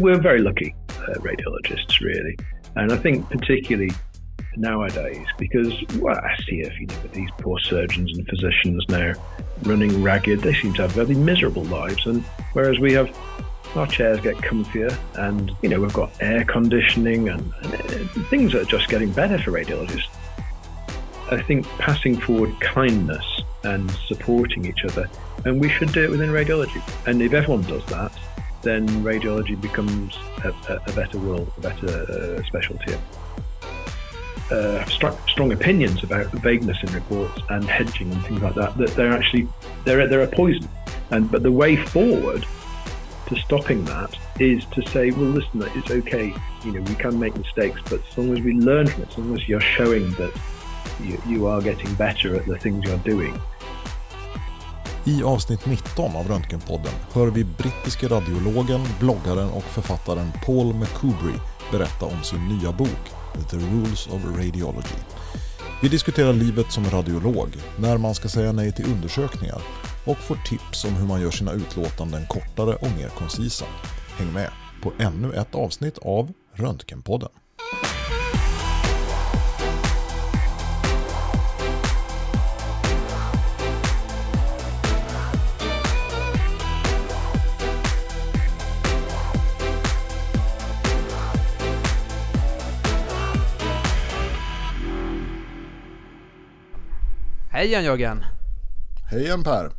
We're very lucky uh, radiologists, really. And I think particularly nowadays, because well, I see if you know these poor surgeons and physicians now running ragged, they seem to have very miserable lives. And whereas we have our chairs get comfier and you know we've got air conditioning and, and uh, things are just getting better for radiologists i think passing forward kindness and supporting each other and we should do it within radiology and if everyone does that then radiology becomes a, a, a better world a better uh, specialty uh, strong, strong opinions about vagueness in reports and hedging and things like that that they're actually they're they're a poison and but the way forward to stopping that is to say, well, listen, it's okay. You know, we can make mistakes, but as long as we learn from it, as long as you're showing that you, you are getting better at the things you're doing. I avsnitt 19 av Röntgenpodden hör vi brittiske radiologen, bloggaren och författaren Paul McCubry berätta om sin nya bok The Rules of Radiology. Vi diskuterar livet som radiolog, när man ska säga nej till undersökningar och får tips om hur man gör sina utlåtanden kortare och mer koncisa. Häng med på ännu ett avsnitt av Röntgenpodden. Hej Jan-Jörgen! Hej igen Per!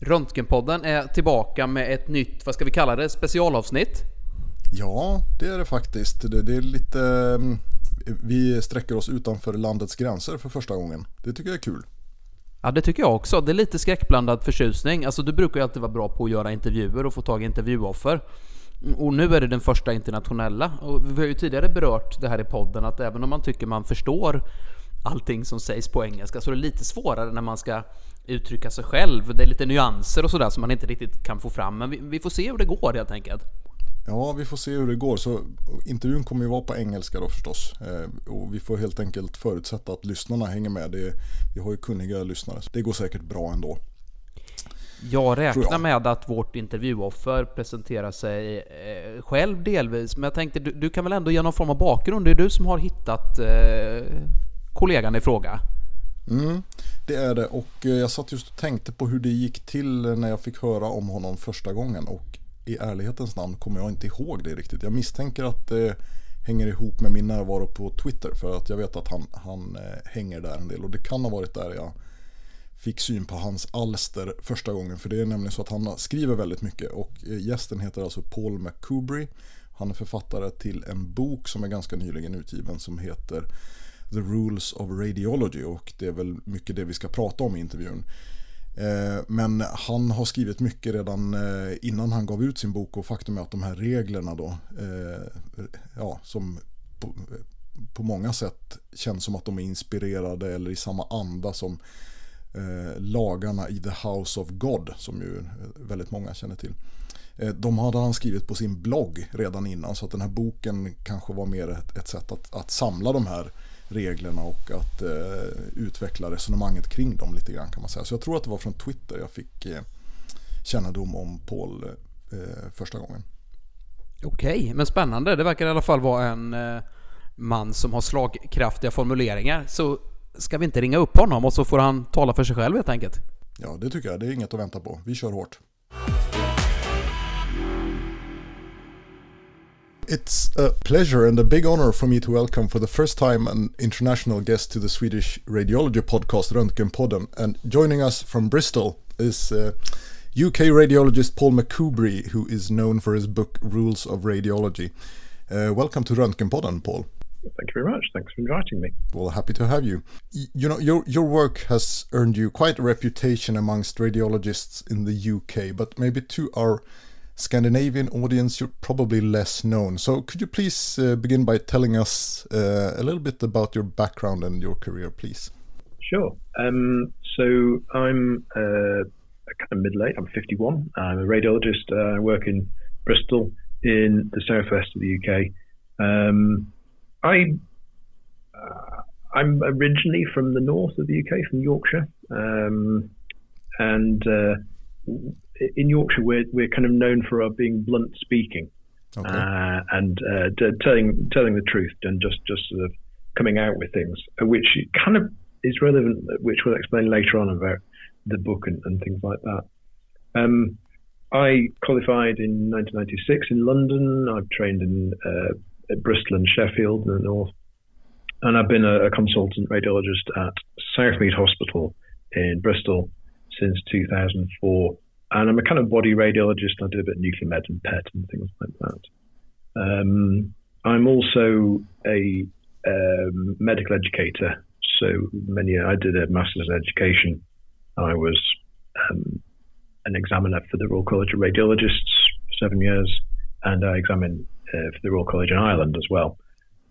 Röntgenpodden är tillbaka med ett nytt, vad ska vi kalla det, specialavsnitt? Ja, det är det faktiskt. Det, det är lite... Mm, vi sträcker oss utanför landets gränser för första gången. Det tycker jag är kul. Ja, det tycker jag också. Det är lite skräckblandad förtjusning. Alltså, du brukar ju alltid vara bra på att göra intervjuer och få tag i intervjuoffer. Och nu är det den första internationella. Och vi har ju tidigare berört det här i podden, att även om man tycker man förstår allting som sägs på engelska så är det lite svårare när man ska uttrycka sig själv. Det är lite nyanser och sådär som man inte riktigt kan få fram. Men vi, vi, får se hur det går helt enkelt. Ja, vi får se hur det går. Så intervjun kommer ju vara på engelska då förstås. Eh, och vi får helt enkelt förutsätta att lyssnarna hänger med. Det, vi har ju kunniga lyssnare. Så det går säkert bra ändå. Jag räknar jag. med att vårt intervjuoffer presenterar sig eh, själv delvis. Men jag tänkte, du, du, kan väl ändå ge någon form av bakgrund? Det är du som har hittat eh, kollegan i fråga. Mm, det är det och eh, jag satt just och tänkte på hur det gick till när jag fick höra om honom första gången och i ärlighetens namn kommer jag inte ihåg det riktigt. Jag misstänker att det hänger ihop med min närvaro på Twitter för att jag vet att han, han eh, hänger där en del och det kan ha varit där jag fick syn på hans alster första gången för det är nämligen så att han skriver väldigt mycket och eh, gästen heter alltså Paul McCubry. Han är författare till en bok som är ganska nyligen utgiven som heter The Rules of Radiology och det är väl mycket det vi ska prata om i intervjun. Eh, men han har skrivit mycket redan eh, innan han gav ut sin bok och faktum är att de här reglerna då, eh, ja, som på, på många sätt känns som att de är inspirerade eller i samma anda som lagarna i The House of God som ju väldigt många känner till. De hade han skrivit på sin blogg redan innan så att den här boken kanske var mer ett, ett sätt att, att samla de här reglerna och att eh, utveckla resonemanget kring dem lite grann kan man säga. Så jag tror att det var från Twitter jag fick eh, kännedom om Paul eh, första gången. Okej, men spännande. Det verkar i alla fall vara en eh, man som har slagkraftiga formuleringar. Så ska vi inte ringa upp honom och så får han tala för sig själv helt enkelt? Ja, det tycker jag. Det är inget att vänta på. Vi kör hårt. It's a pleasure and a big honor for me to welcome for the first time an international guest to the Swedish radiology podcast Röntgenpodden. And joining us from Bristol is uh, UK radiologist Paul McCoubrie, who is known for his book Rules of Radiology. Uh, welcome to Röntgenpodden, Paul. Thank you very much. Thanks for inviting me. Well, happy to have you. You know, your your work has earned you quite a reputation amongst radiologists in the UK, but maybe to our Scandinavian audience, you're probably less known. So, could you please uh, begin by telling us uh, a little bit about your background and your career, please? Sure. Um, so, I'm uh, kind of middle age. I'm 51. I'm a radiologist. Uh, I work in Bristol in the southwest of the UK. Um, I uh, I'm originally from the north of the UK, from Yorkshire, um, and uh, in Yorkshire, we're, we're kind of known for our being blunt speaking. okay. uh, and uh, telling telling the truth and just just sort of coming out with things, uh, which kind of is relevant, which we'll explain later on about the book and, and things like that. Um, I qualified in 1996 in London. I've trained in uh, Bristol and Sheffield in the north, and I've been a, a consultant radiologist at Southmead Hospital in Bristol since 2004. And I'm a kind of body radiologist. I do a bit of nuclear med and PET and things like that. Um, I'm also a um, medical educator. So many, I did a master's in education. I was um, an examiner for the Royal College of Radiologists for seven years, and I examined uh, for the Royal College in Ireland as well.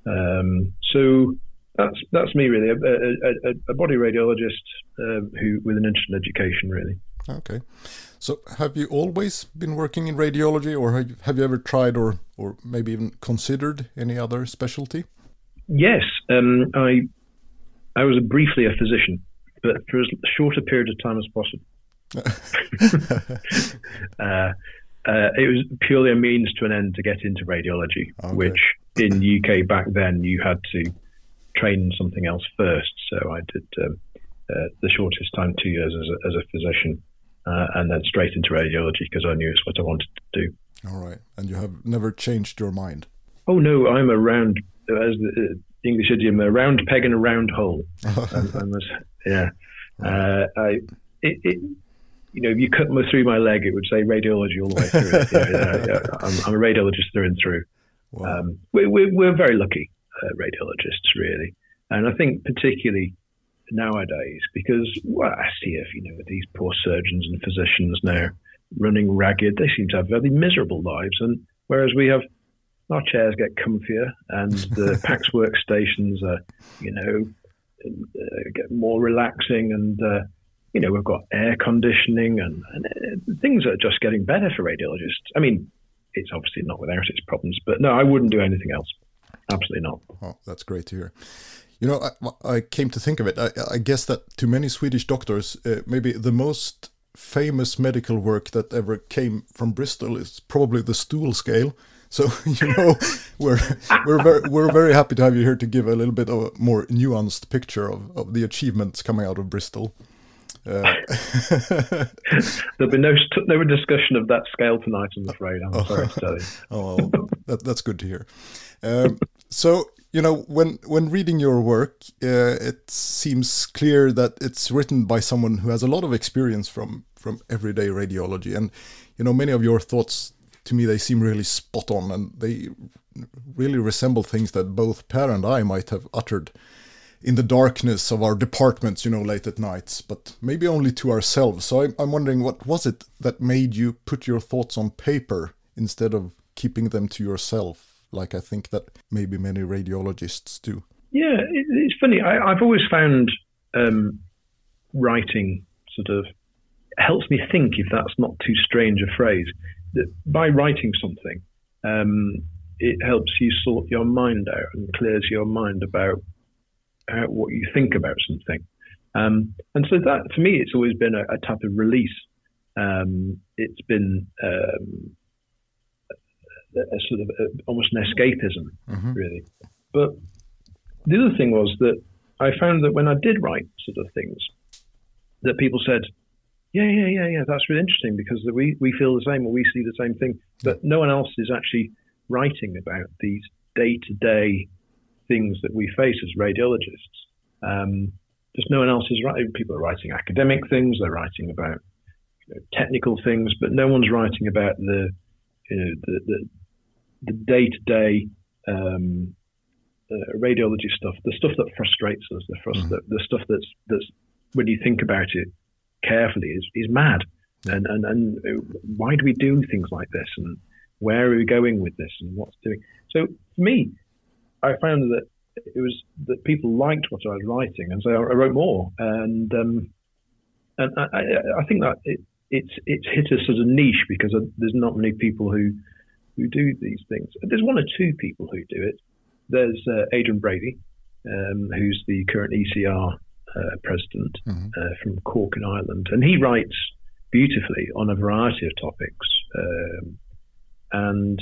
Um, so that's that's me really, a, a, a body radiologist uh, who with an interest in education really. Okay, so have you always been working in radiology, or have you, have you ever tried, or or maybe even considered any other specialty? Yes, um, I I was briefly a physician, but for as short a period of time as possible. uh, uh, it was purely a means to an end to get into radiology, okay. which in UK back then you had to train something else first. So I did um, uh, the shortest time, two years as a, as a physician, uh, and then straight into radiology because I knew it's what I wanted to do. All right, and you have never changed your mind. Oh no, I'm a round, as the uh, English idiom, a round peg in a round hole. I'm, I'm a, yeah, uh, I it, it you know, if you cut me through my leg, it would say radiology all the way through it. yeah, yeah, I'm, I'm, a radiologist through and through. Wow. Um, we, we, we're very lucky uh, radiologists, really. And I think particularly nowadays, because well, I see if you know these poor surgeons and physicians now running ragged, they seem to have very miserable lives. And whereas we have our chairs get comfier and the PACS workstations are, you know, uh, get more relaxing and uh, you know, we've got air conditioning and, and uh, things are just getting better for radiologists. I mean, it's obviously not without its problems, but no, I wouldn't do anything else. Absolutely not. Oh, that's great to hear. You know, I, I came to think of it. I, I, guess that to many Swedish doctors, uh, maybe the most famous medical work that ever came from Bristol is probably the stool scale. So you know, we're we're very we're very happy to have you here to give a little bit of a more nuanced picture of, of the achievements coming out of Bristol. Uh, There'll be no no discussion of that scale tonight. I'm afraid. I'm oh, sorry to tell you. oh, well, that, that's good to hear. Um, so you know, when when reading your work, uh, it seems clear that it's written by someone who has a lot of experience from from everyday radiology, and you know, many of your thoughts to me they seem really spot on, and they really resemble things that both Per and I might have uttered in the darkness of our departments, you know, late at nights, but maybe only to ourselves. So I'm, I'm wondering, what was it that made you put your thoughts on paper instead of keeping them to yourself, like I think that maybe many radiologists do? Yeah, it's funny. I, have always found um, writing sort of helps me think, if that's not too strange a phrase, that by writing something, um, it helps you sort your mind out and clears your mind about out what you think about something. Um, and so that, for me, it's always been a, a type of release. Um, it's been um, a, sort of a, almost an escapism, mm-hmm. really. But the other thing was that I found that when I did write sort of things, that people said, yeah, yeah, yeah, yeah, that's really interesting because we, we feel the same or we see the same thing. But no one else is actually writing about these day to day things that we face as radiologists. Um, just no one else is writing. People are writing academic things. They're writing about you know, technical things, but no one's writing about the you know, the, the, the day-to-day um, uh, radiology stuff, the stuff that frustrates us, the, frust- mm-hmm. the, the, stuff that's that's when you think about it carefully is is mad. And, and and why do we do things like this? And where are we going with this? And what's doing? So for me, I found that it was that people liked what I was writing, and so I wrote more. And um, and I, I, think that it, it's it's hit a sort of niche because there's not many people who who do these things. There's one or two people who do it. There's uh, Adrian Brady, um, who's the current ECR uh, president mm-hmm. uh, from Cork in Ireland, and he writes beautifully on a variety of topics. Um, and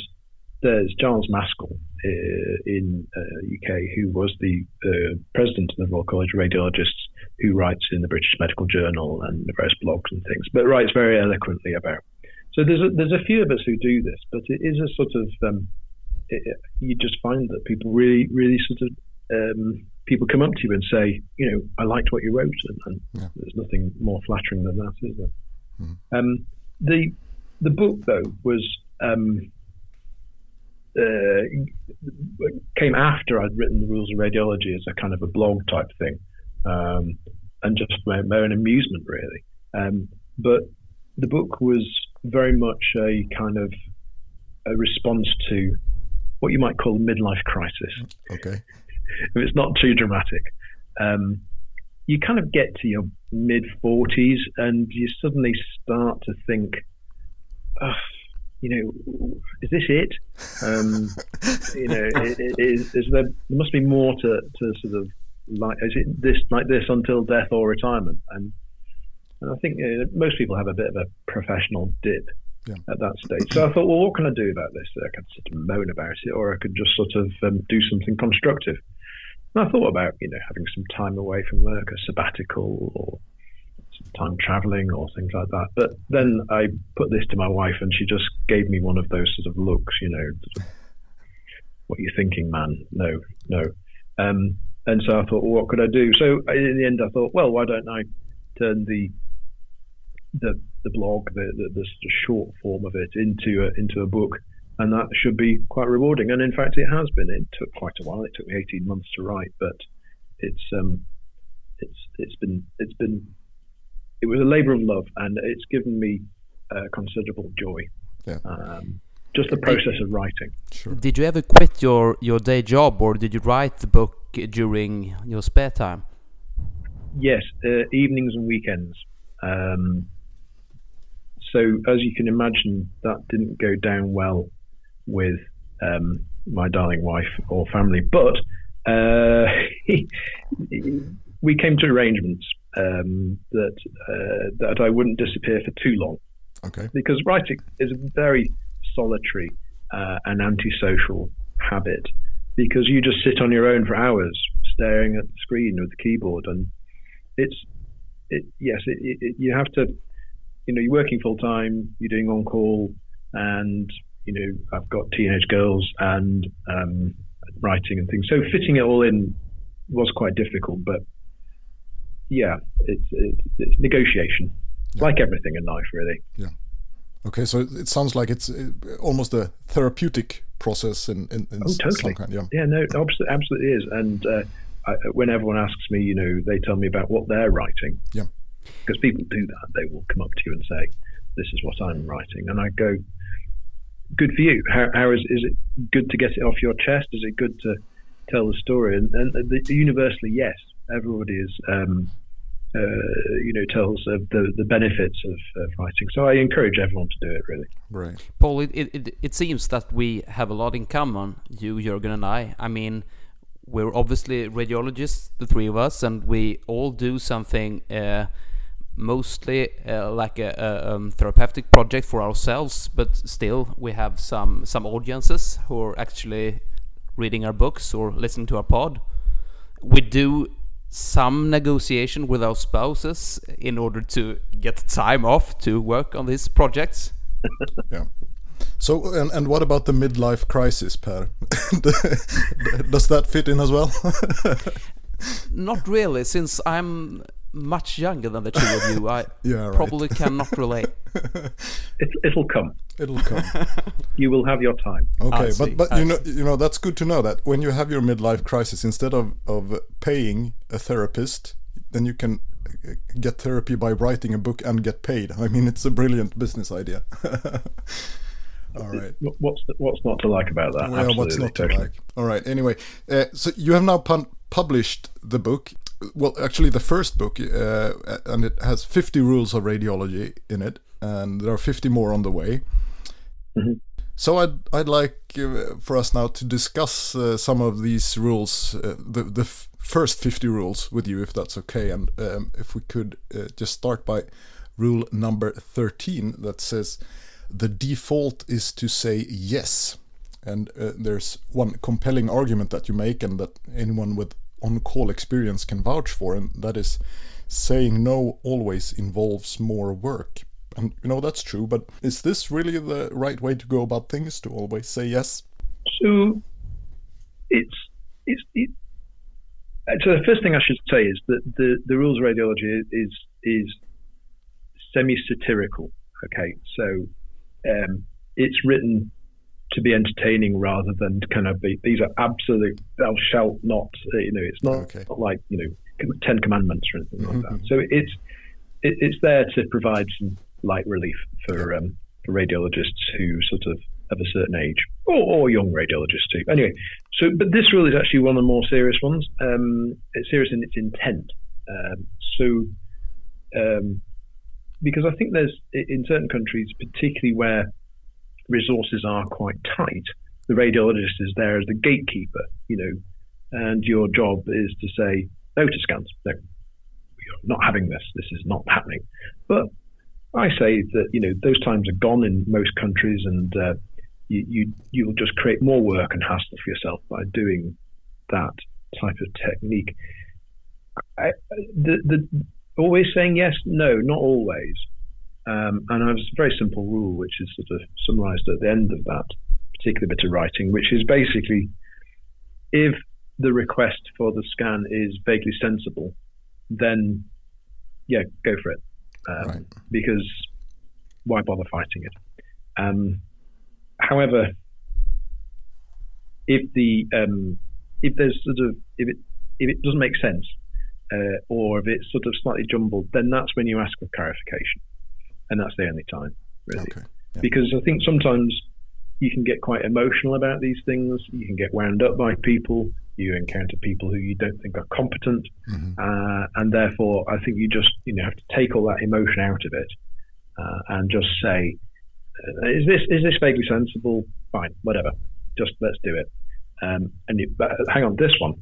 there's Giles Maskell uh, in UK uh, who was the uh, president of the Royal College of Radiologists, who writes in the British Medical Journal and various blogs and things, but writes very eloquently about. So there's a, there's a few of us who do this, but it is a sort of um, it, you just find that people really really sort of um, people come up to you and say, you know, I liked what you wrote, and, and yeah. there's nothing more flattering than that, is there? Mm-hmm. Um, the the book though was um, uh, came after I'd written the rules of radiology as a kind of a blog type thing, um, and just my, my, own amusement really. Um, but the book was very much a kind of a response to what you might call a midlife crisis. Okay. if it's not too dramatic. Um, you kind of get to your mid 40s and you suddenly start to think, oh, you know, is this it? Um, you know, is, is, there, there must be more to, to sort of like, is it this like this until death or retirement? And, and I think you know, most people have a bit of a professional dip yeah. at that stage. So I thought, well, what can I do about this? I could sort of moan about it, or I could just sort of um, do something constructive. And I thought about, you know, having some time away from work, a sabbatical, or time traveling or things like that. But then I put this to my wife, and she just gave me one of those sort of looks, you know, sort of, what are you thinking, man? No, no. Um, and so I thought, well, what could I do? So in the end, I thought, well, why don't I turn the the, the blog, the, the, the short form of it, into a, into a book, and that should be quite rewarding. And in fact, it has been. It took quite a while. It took me eighteen months to write, but it's um, it's it's been it's been it was a labour of love, and it's given me uh, considerable joy. Yeah. Um, just the process of writing. Sure. Did you ever quit your, your day job, or did you write the book during your spare time? Yes, uh, evenings and weekends. Um, so, as you can imagine, that didn't go down well with um, my darling wife or family, but uh, we came to arrangements um, that uh, that I wouldn't disappear for too long. Okay. Because writing is a very solitary uh, and antisocial habit because you just sit on your own for hours staring at the screen with the keyboard and it's it, yes it, it, you have to you know you're working full time you're doing on call and you know I've got teenage girls and um, writing and things so fitting it all in was quite difficult but yeah, it's it's, it's negotiation, yeah. like everything in life, really. Yeah. Okay, so it sounds like it's uh, almost a therapeutic process in, in, in oh, totally. Kind, yeah. yeah, no, absolutely is. And uh, I, when everyone asks me, you know, they tell me about what they're writing. Yeah. Because people do that. They will come up to you and say, "This is what I'm writing," and I go, "Good for you. How, how is is it good to get it off your chest? Is it good to tell the story?" And, and the, universally, yes. Everybody is um, uh, you know, tells of the, the benefits of, of, writing. So I encourage everyone to do it, really. Right. Paul, it, it, it seems that we have a lot in common, you, Jurgen, and I. I mean, we're obviously radiologists, the three of us, and we all do something uh, mostly uh, like a, a um, therapeutic project for ourselves, but still we have some, some audiences who are actually reading our books or listening to our pod. We do some negotiation with our spouses in order to get time off to work on these projects. yeah. So, and, and what about the midlife crisis, Per? Does that fit in as well? Not really, since I'm much younger than the two of you. I yeah, probably cannot relate. It, it'll come. It'll come. you will have your time. Okay, but but you know you know that's good to know that when you have your midlife crisis, instead of of paying a therapist, then you can uh, get therapy by writing a book and get paid. I mean, it's a brilliant business idea. All right. What's what's not to like about that? Well, what's not totally. to like? All right. Anyway, uh, so you have now published the book well, actually, the first book, uh, and it has 50 rules of radiology in it, and there are 50 more on the way. Mm-hmm. So I'd I'd like uh, for us now to discuss uh, some of these rules, uh, the the f- first 50 rules with you, if that's okay, and um, if we could uh, just start by rule number 13 that says the default is to say yes. And uh, there's one compelling argument that you make, and that anyone with on call experience can vouch for, and that is saying no always involves more work. And you know, that's true, but is this really the right way to go about things to always say yes? So it's, it's, it, so the first thing I should say is that the, the rules of radiology is, is semi satirical. Okay. So um, it's written to be entertaining rather than kind of be these are absolute thou shalt not you know it's not, okay. not like you know ten commandments or anything mm-hmm. like that so it's it, it's there to provide some light relief for um, for radiologists who sort of of a certain age or, or, young radiologists too. Anyway so but this rule is actually one of the more serious ones. Um, it's serious in its intent. Um, so um, because I think there's in certain countries particularly where resources are quite tight, the radiologist is there as the gatekeeper, you know, and your job is to say no to scans. No, you're not having this. This is not happening. But I say that you know those times are gone in most countries, and uh, you, you you'll just create more work and hassle for yourself by doing that type of technique. I, the, the always saying yes, no, not always. Um, and I have a very simple rule, which is sort of summarized at the end of that particular bit of writing, which is basically if the request for the scan is vaguely sensible, then yeah, go for it. Um, right. Because why bother fighting it? Um, however, if the um, if there's sort of if it if it doesn't make sense uh, or if it's sort of slightly jumbled, then that's when you ask for clarification and that's the only time really. Okay. Yeah. Because I think sometimes you can get quite emotional about these things. You can get wound up by people. You encounter people who you don't think are competent, mm-hmm. uh, and therefore I think you just you know have to take all that emotion out of it uh, and just say, uh, is this is this vaguely sensible? Fine, whatever. Just let's do it. Um, and you, hang on, this one,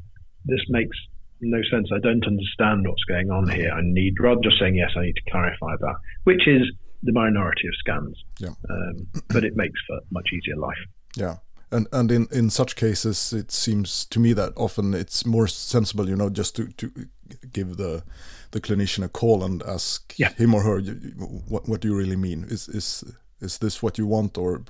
this makes no sense. I don't understand what's going on here. I need, rather just saying yes, I need to clarify that, which is the minority of scans. Yeah. Um, but it makes for much easier life. Yeah. And and in, in such cases, it seems to me that often it's more sensible, you know, just to, to give the the clinician a call and ask yeah. him or her, what what do you really mean? Is is is this what you want, or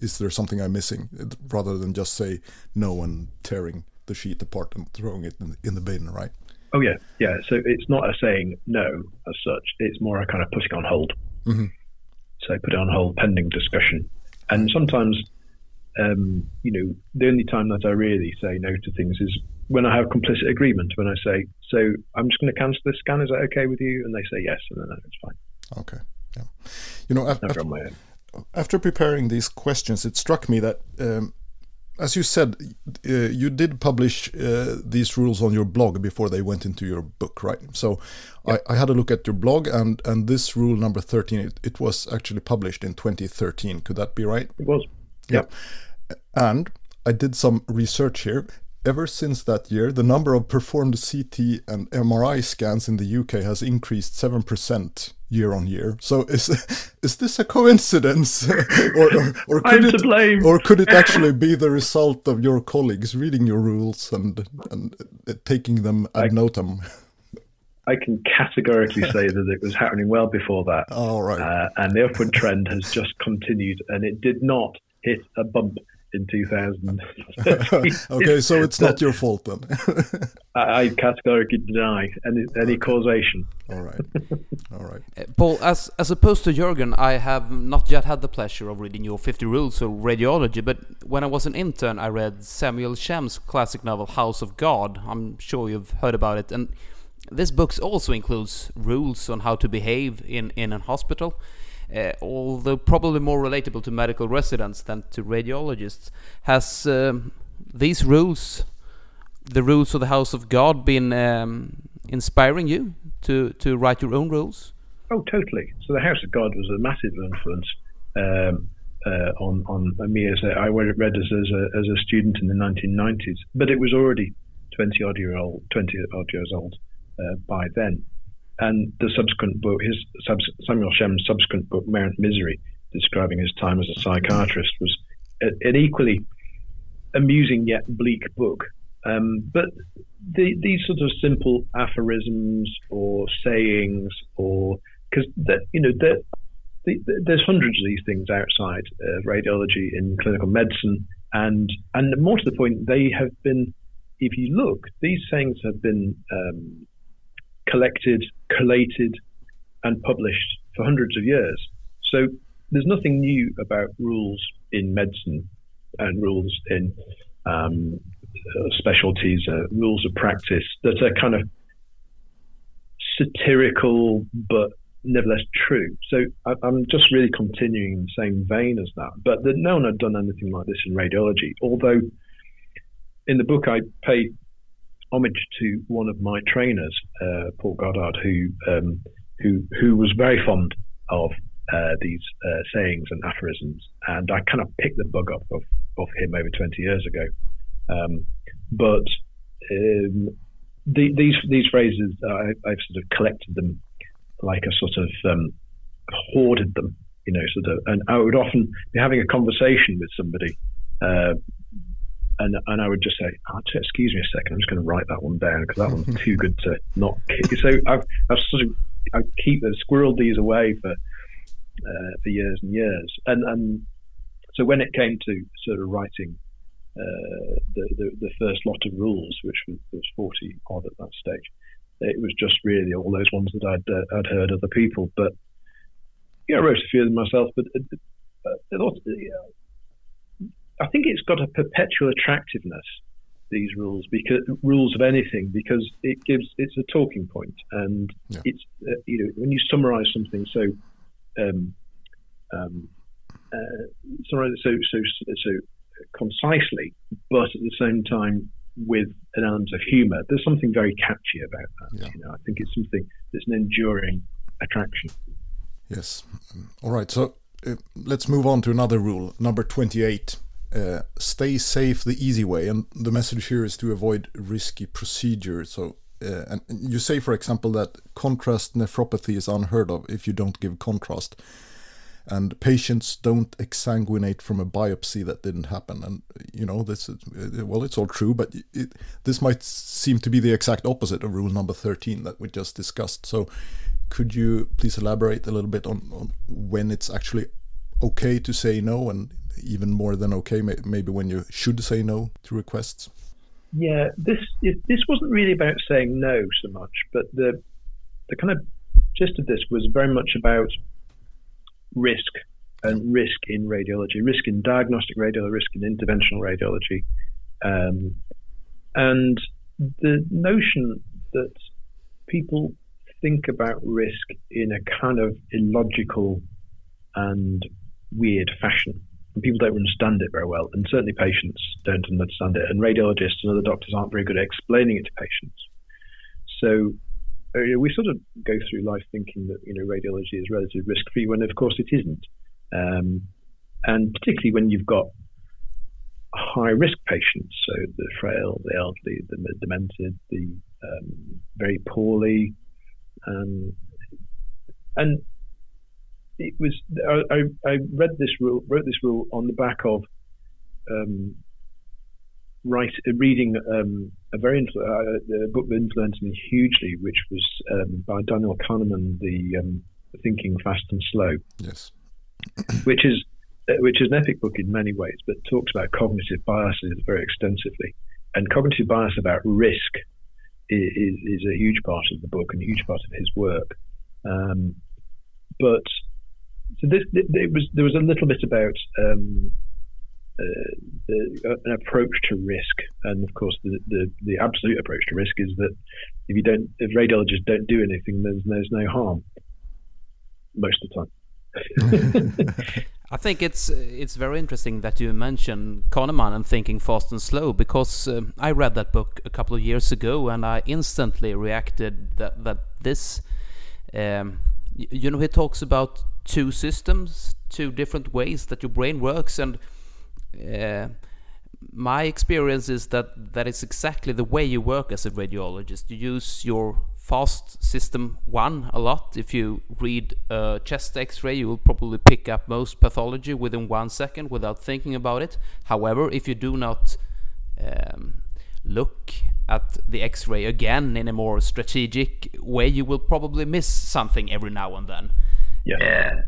is there something I'm missing? Rather than just say no and tearing the sheet apart and throwing it in, in the bin, right? Oh yeah, yeah. So it's not a saying no as such. It's more a kind of putting on hold. Mm-hmm. So put it on hold pending discussion. And sometimes, um, you know, the only time that I really say no to things is when I have complicit agreement. When I say, "So I'm just going to cancel this scan. Is that okay with you?" And they say yes, and then no, it's fine. Okay. Yeah. You know, after, after preparing these questions, it struck me that um, as you said, uh, you did publish uh, these rules on your blog before they went into your book, right? So I, I, had a look at your blog, and and this rule number thirteen, it, it, was actually published in 2013. Could that be right? It was. Yeah. And I did some research here. Ever since that year, the number of performed CT and MRI scans in the UK has increased 7% year on year. So is is this a coincidence, or, or, or could I'm it, to blame. or could it actually be the result of your colleagues reading your rules and and taking them ad notam? I can categorically say that it was happening well before that. All right, uh, and the upward trend has just continued, and it did not hit a bump in 2000. okay, so it's not your fault then. I, I, categorically deny any, any okay. causation. All right, all right. Uh, Paul, as as opposed to Jurgen, I have not yet had the pleasure of reading your 50 Rules of Radiology, but when I was an intern, I read Samuel Shem's classic novel House of God. I'm sure you've heard about it, and this book also includes rules on how to behave in in a hospital uh, although probably more relatable to medical residents than to radiologists. Has um, these rules, the rules of the House of God, been um, inspiring you to, to write your own rules? Oh, totally. So the House of God was a massive influence um, uh, on on me as a, I read as, as a, as a student in the 1990s, but it was already 20 odd year old, 20 odd years old uh, by then. And the subsequent book, his Samuel Shem's subsequent book, Mount Misery, describing his time as a psychiatrist, was an equally amusing yet bleak book. Um, but the, these sort of simple aphorisms or sayings, or because you know the, the, there's hundreds of these things outside radiology in clinical medicine, and and more to the point, they have been. If you look, these sayings have been um, collected, collated, and published for hundreds of years. So there's nothing new about rules in medicine and rules in um, uh, specialties, uh, rules of practice that are kind of satirical but nevertheless true. So I, am just really continuing the same vein as that. But the, no one had done anything like this in radiology. Although in the book I pay homage to one of my trainers, uh, Paul Goddard, who um, who who was very fond of uh, these uh, sayings and aphorisms, and I kind of picked the bug up of, of him over 20 years ago. Um, but um, the, these these phrases, I, have sort of collected them like a sort of um, hoarded them, you know, sort of. And I would often be having a conversation with somebody, uh, and and I would just say, oh, "Excuse me a second, I'm just going to write that one down because that one's too good to not." Keep. So I've, I've sort of I keep I've squirreled these away for uh, for years and years, and and so when it came to sort of writing uh, the, the, the first lot of rules, which was, was 40 odd at that stage. It was just really all those ones that I'd, uh, I'd heard other people. But yeah, I wrote a few of them myself. But uh, uh, I think it's got a perpetual attractiveness. These rules, because rules of anything, because it gives it's a talking point, and yeah. it's uh, you know when you summarise something so um, um, uh, so so so so concisely, but at the same time with an element of humour. There's something very catchy about that. Yeah. You know, I think it's something that's an enduring attraction. Yes. All right. So uh, let's move on to another rule, number 28. Uh, stay safe the easy way, and the message here is to avoid risky procedures. So, uh, and you say, for example, that contrast nephropathy is unheard of if you don't give contrast. And patients don't exsanguinate from a biopsy that didn't happen. And you know this is well it's all true but it, this might seem to be the exact opposite of rule number 13 that we just discussed. So could you please elaborate a little bit on, on when it's actually okay to say no and even more than okay maybe when you should say no to requests yeah this this wasn't really about saying no so much but the the kind of gist of this was very much about risk and risk in radiology, risk in diagnostic radiology, risk in interventional radiology. Um, and the notion that people think about risk in a kind of illogical and weird fashion. And people don't understand it very well, and certainly patients don't understand it, and radiologists and other doctors aren't very good at explaining it to patients. So uh, we sort of go through life thinking that you know radiology is relatively risk free when of course it isn't, um, and particularly when you've got high risk patients, so the frail, the elderly, the demented, the um, very poorly, um, and it was I, I, read this rule, wrote this rule on the back of um, write, reading um, a very influ- uh, a book that influenced me hugely, which was um, by Daniel Kahneman, the um, Thinking Fast and Slow. Yes, which is uh, which is an epic book in many ways, but talks about cognitive biases very extensively. And cognitive bias about risk is, is, a huge part of the book and a huge part of his work. Um, but so this, it was there was a little bit about um, uh, an approach to risk, and of course, the, the, the absolute approach to risk is that if you don't, if radiologists don't do anything, there's there's no harm most of the time. I think it's it's very interesting that you mention Kahneman and thinking fast and slow because uh, I read that book a couple of years ago and I instantly reacted that that this um, you know he talks about two systems, two different ways that your brain works and uh, my experience is that that is exactly the way you work as a radiologist. You use your fast system one a lot. If you read a chest X-ray, you will probably pick up most pathology within one second without thinking about it. However, if you do not um, look at the X-ray again in a more strategic way, you will probably miss something every now and then. Yeah.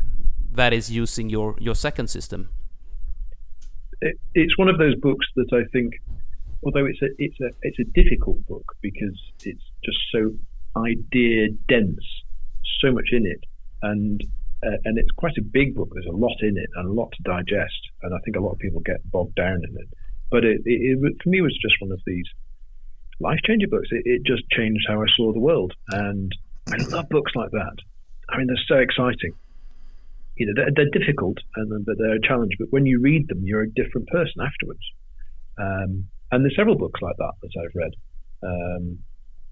that is using your your second system. It, it's one of those books that I think, although it's a it's a it's a difficult book because it's just so idea dense, so much in it, and uh, and it's quite a big book. There's a lot in it and a lot to digest, and I think a lot of people get bogged down in it. But it, it, it for me was just one of these life changing books. It, it just changed how I saw the world, and I love books like that. I mean, they're so exciting. You know, they're, they're difficult and but they're a challenge. But when you read them, you're a different person afterwards. Um, and there's several books like that that I've read. Um,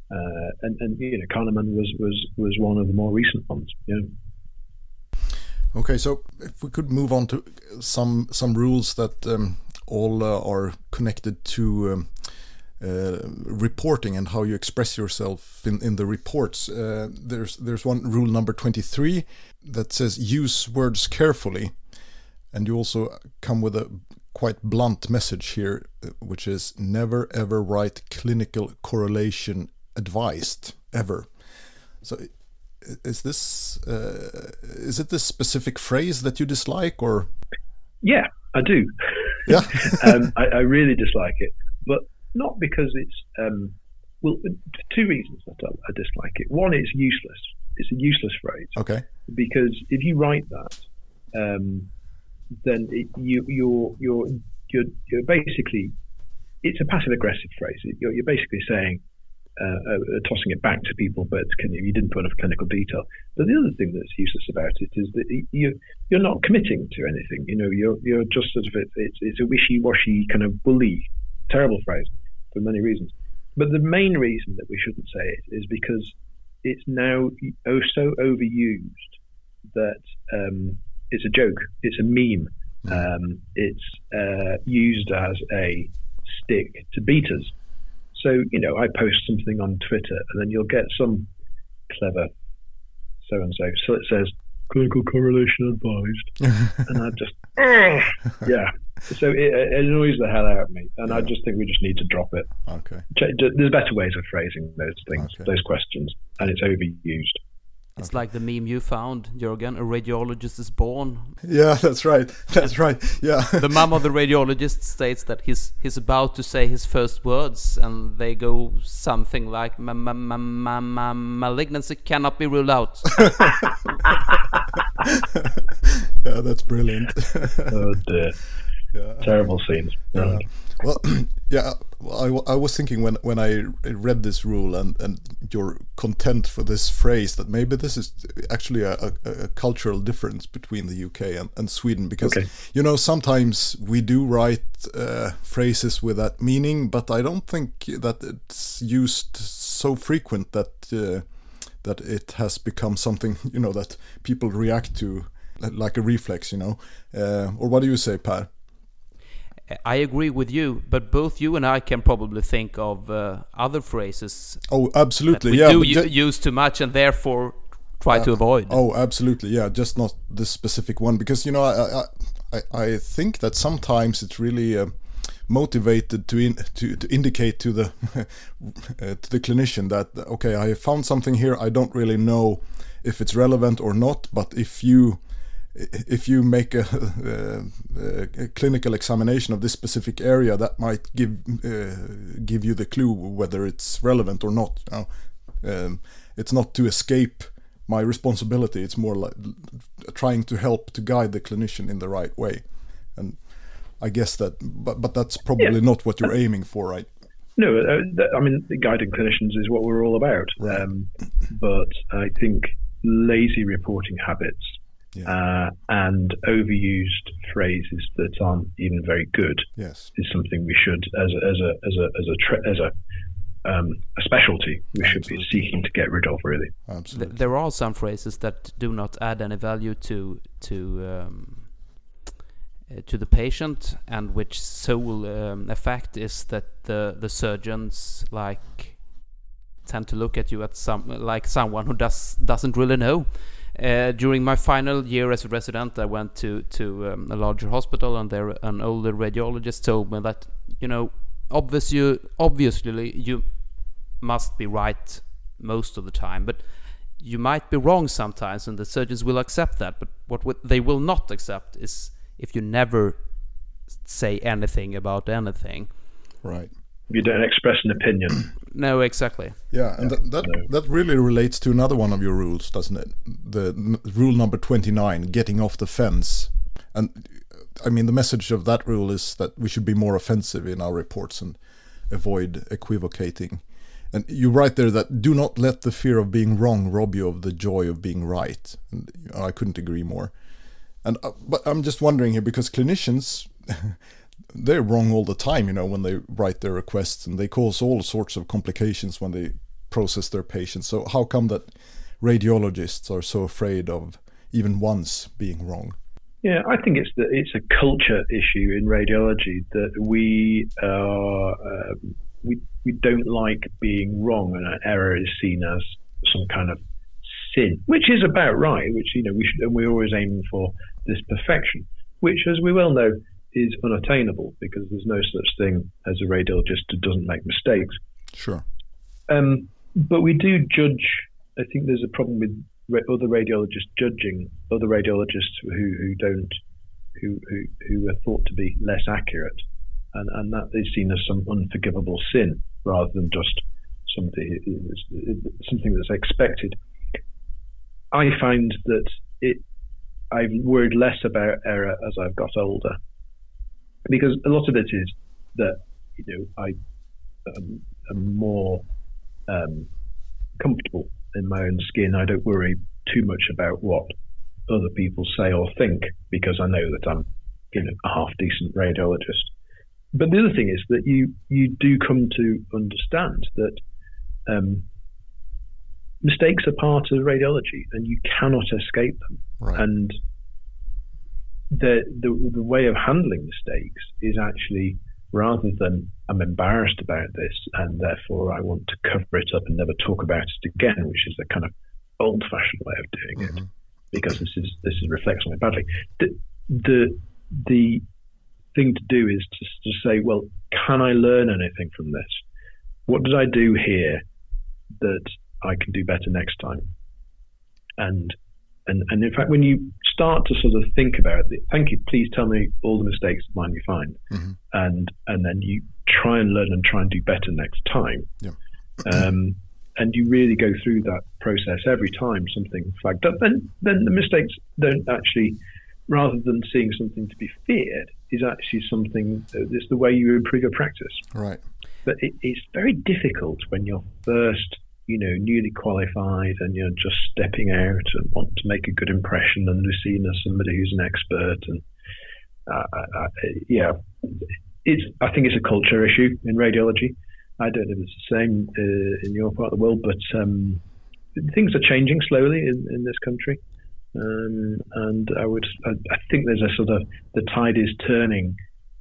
uh, and, and you know, Kahneman was, was was one of the more recent ones. Yeah. Okay, so if we could move on to some some rules that um, all uh, are connected to um, reporting and how you express yourself in, in the reports. Uh, there's there's one rule number 23 that says use words carefully, and you also come with a quite blunt message here, uh, which is never ever write clinical correlation advised ever. So is this uh, is it this specific phrase that you dislike or? Yeah, I do. Yeah, um, I, I really dislike it, but not because it's um, well, two reasons that I, I, dislike it. One, it's useless. It's a useless phrase. Okay. Because if you write that, um, then it, you, you're you're you're you're basically it's a passive aggressive phrase. You're, you're basically saying. Uh, uh, tossing it back to people, but you, you didn't put enough clinical detail. But the other thing that's useless about it is that you you're not committing to anything. You know, you're you're just sort of it's it's a wishy washy kind of bully, terrible phrase for many reasons. But the main reason that we shouldn't say it is because it's now oh so overused that um, it's a joke, it's a meme, hmm. um, it's uh, used as a stick to beat us. So you know, I post something on Twitter, and then you'll get some clever so and so. So it says clinical correlation advised, and I just yeah, so it, it, annoys the hell out of me, and yeah. I just think we just need to drop it. Okay. There's better ways of phrasing those things, okay. those questions, and it's overused. It's like the meme you found, Jurgen. A radiologist is born. Yeah, that's right. That's right. Yeah. the mom of the radiologist states that he's he's about to say his first words, and they go something like "malignancy cannot be ruled out." yeah, that's brilliant. oh dear yeah. terrible scenes. Yeah. Well, yeah, I, I was thinking when when I read this rule and and your content for this phrase that maybe this is actually a, a, a cultural difference between the UK and, and Sweden because okay. you know sometimes we do write uh, phrases with that meaning, but I don't think that it's used so frequent that uh, that it has become something you know that people react to like a reflex, you know. Uh, or what do you say, Per? I agree with you, but both you and I can probably think of uh, other phrases. Oh, absolutely, we yeah. do use too much and therefore try uh, to avoid. Oh, absolutely, yeah. Just not this specific one because you know I I, I think that sometimes it's really. Uh, motivated to in, to to indicate to the uh, to the clinician that okay I found something here I don't really know if it's relevant or not but if you if you make a, a, a, clinical examination of this specific area, that might give uh, give you the clue whether it's relevant or not. You know? um, it's not to escape my responsibility. It's more like trying to help to guide the clinician in the right way. And I guess that, but but that's probably yeah. not what you're aiming for, right? No, uh, I mean, guiding clinicians is what we're all about. Right. Um, but I think lazy reporting habits yeah. uh, and overused phrases that aren't even very good yes. is something we should, as a, as a as a as a tre- as a um, a specialty we Absolutely. should be seeking to get rid of. Really, Absolutely. there are some phrases that do not add any value to to um, uh, to the patient, and which sole um, effect is that the the surgeons like tend to look at you at some like someone who does doesn't really know. Uh, during my final year as a resident, I went to to um, a larger hospital, and there an older radiologist told me that you know, obviously, obviously you must be right most of the time, but you might be wrong sometimes, and the surgeons will accept that. But what they will not accept is if you never say anything about anything. Right. You don't express an opinion. no, exactly. Yeah, and yeah, that that, no. that really relates to another one of your rules, doesn't it? The n- rule number twenty nine, getting off the fence. And I mean, the message of that rule is that we should be more offensive in our reports and avoid equivocating. And you write there that do not let the fear of being wrong rob you of the joy of being right. And I couldn't agree more. And uh, but I'm just wondering here because clinicians they're wrong all the time, you know, when they write their requests and they cause all sorts of complications when they process their patients. So how come that radiologists are so afraid of even once being wrong? Yeah, I think it's the, it's a culture issue in radiology that we are um, we we don't like being wrong, and an error is seen as some kind of sin, which is about right. Which you know we should, and we're always aiming for this perfection, which, as we well know, is unattainable because there's no such thing as a radiologist who doesn't make mistakes. Sure. Um, but we do judge. I think there's a problem with other radiologists judging other radiologists who, who don't who, who who are thought to be less accurate, and and that is seen as some unforgivable sin rather than just something something that's expected. I find that it I've worried less about error as I've got older because a lot of it is that you know I um, am more um, comfortable in my own skin. I don't worry too much about what other people say or think because I know that I'm you know a half decent radiologist. But the other thing is that you you do come to understand that um, mistakes are part of radiology and you cannot escape them. Right. And the, the the way of handling mistakes is actually rather than I'm embarrassed about this and therefore I want to cover it up and never talk about it again, which is a kind of old-fashioned way of doing mm-hmm. it, because this is this is reflects on it badly. The, the the thing to do is to, to say, well, can I learn anything from this? What did I do here that I can do better next time? And and, and in fact, when you start to sort of think about it, thank you, please tell me all the mistakes of mine you find. Mm-hmm. And, and then you try and learn and try and do better next time. Yeah. Um, and you really go through that process every time something flagged up. Then, then the mistakes don't actually, rather than seeing something to be feared, is actually something, uh, it's the way you improve your practice. Right. But it, it's very difficult when you're first you know, newly qualified and you're just stepping out and want to make a good impression and you're seen as somebody who's an expert. And uh, I, I, yeah, it's, I think it's a culture issue in radiology. I don't know if it's the same uh, in your part of the world, but um, things are changing slowly in, in this country. Um, and I would, I, I think there's a sort of the tide is turning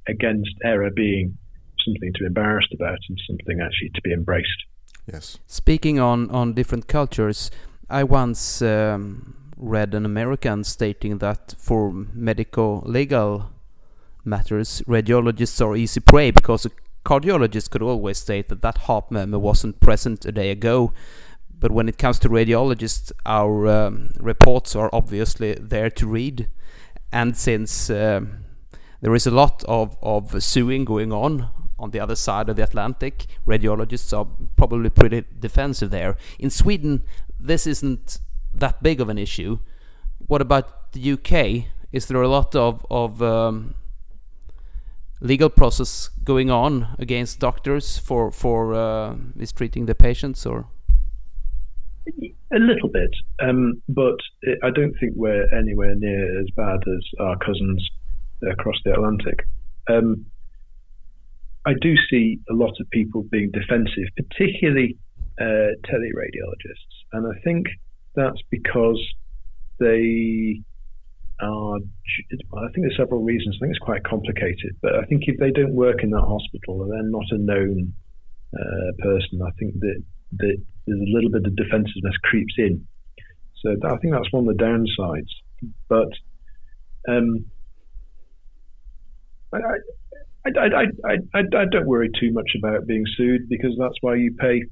against error being something to be embarrassed about and something actually to be embraced. Yes. Speaking on, on different cultures, I once um, read an American stating that for medical legal matters, radiologists are easy prey because a cardiologist could always state that that heart murmur wasn't present a day ago. But when it comes to radiologists, our um, reports are obviously there to read. And since um, there is a lot of, of suing going on on the other side of the Atlantic. Radiologists are probably pretty defensive there. In Sweden, this isn't that big of an issue. What about the UK? Is there a lot of, of um, legal process going on against doctors for for uh, mistreating the patients, or? A little bit, um, but I don't think we're anywhere near as bad as our cousins across the Atlantic. Um, I do see a lot of people being defensive, particularly uh, teleradiologists, and I think that's because they are. I think there's several reasons. I think it's quite complicated, but I think if they don't work in that hospital and they're not a known uh, person, I think that that there's a little bit of defensiveness creeps in. So I think that's one of the downsides. But um, I, I, I, I, I, don't worry too much about being sued because that's why you pay,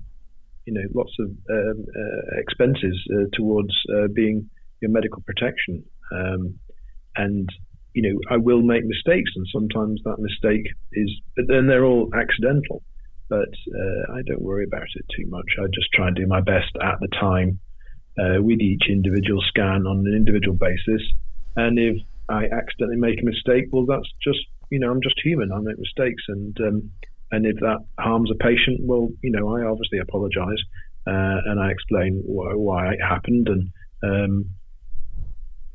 you know, lots of um, uh, expenses uh, towards uh, being your medical protection. Um, and you know, I will make mistakes, and sometimes that mistake is, but then they're all accidental. But uh, I don't worry about it too much. I just try and do my best at the time uh, with each individual scan on an individual basis. And if I accidentally make a mistake, well, that's just you know I'm just human. I make mistakes, and um, and if that harms a patient, well, you know I obviously apologise uh, and I explain why, why, it happened. And um,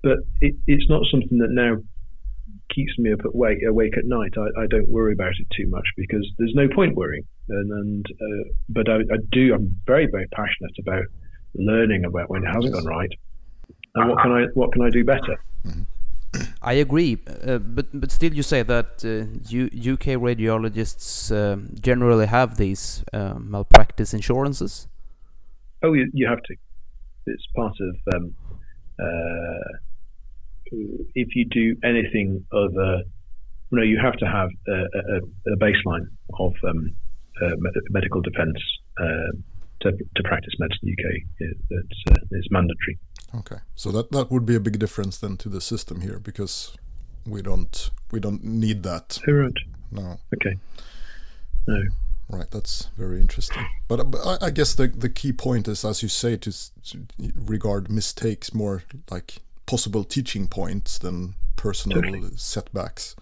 but it, it's not something that now keeps me up at wake, awake at night. I, I, don't worry about it too much because there's no point worrying. And, and uh, but I, I, do. I'm very very passionate about learning about when it hasn't gone right and what can I what can I do better. Mm-hmm. I agree, uh, but but still, you say that uh, UK radiologists uh, generally have these uh, malpractice insurances. Oh, you, you have to. It's part of um, uh, if you do anything other. No, you have to have a, a, a baseline of um, uh, medical defence to, to practice medicine in the UK. It's, it's mandatory. Okay, so that that would be a big difference then to the system here because we don't we don't need that. Right. No. Okay. No. Right, that's very interesting. But, but I, I, guess the the key point is, as you say, to, to, regard mistakes more like possible teaching points than personal totally. setbacks.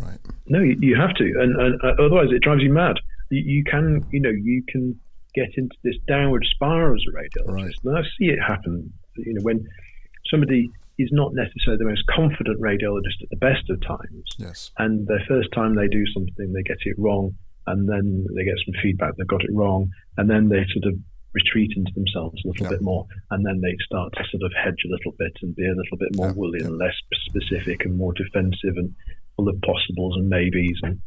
Right. No, you, you have to, and, and uh, otherwise it drives you mad. You, you can, you know, you can get into this downward spiral as a radiologist. Right. And I see it happen, you know, when somebody is not necessarily the most confident radiologist at the best of times. Yes. And the first time they do something, they get it wrong, and then they get some feedback they've got it wrong, and then they sort of retreat into themselves a little yeah. bit more, and then they start to sort of hedge a little bit and be a little bit more yeah. woolly yeah. and less specific and more defensive and full of possibles and maybes and,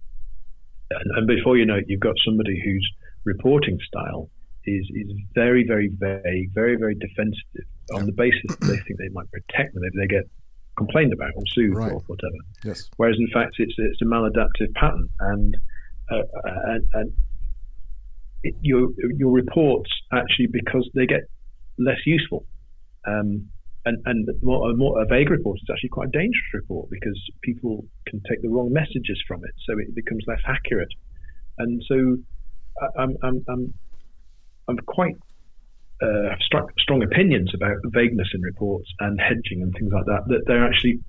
and and before you know it, you've got somebody who's reporting style is is very, very vague, very, very defensive on the basis that they think they might protect them if they get complained about or sued right. or whatever. Yes. Whereas in fact it's it's a maladaptive pattern and uh, and, and it, your your reports actually because they get less useful. Um, and and more, a more a vague report is actually quite a dangerous report because people can take the wrong messages from it, so it becomes less accurate. And so I'm, I'm, I'm, I'm quite uh, strong, strong opinions about vagueness in reports and hedging and things like that. That they're actually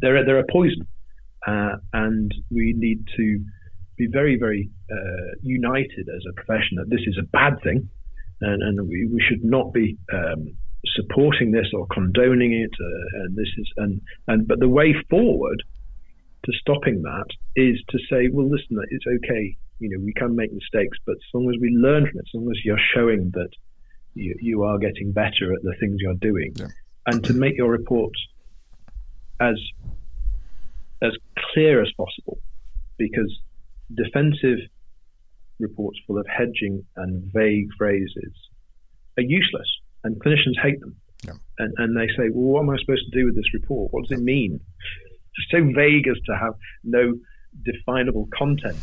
they're they're a poison, uh, and we need to be very very uh, united as a profession that this is a bad thing, and, and we, we should not be um, supporting this or condoning it. Uh, and this is and and but the way forward to stopping that is to say, well, listen, it's okay you know, we can make mistakes, but as long as we learn from it, as long as you're showing that you, you are getting better at the things you're doing, yeah. and to make your reports as as clear as possible, because defensive reports full of hedging and vague phrases are useless, and clinicians hate them. Yeah. And, and they say, well, what am I supposed to do with this report? What does it mean? So vague as to have no definable content.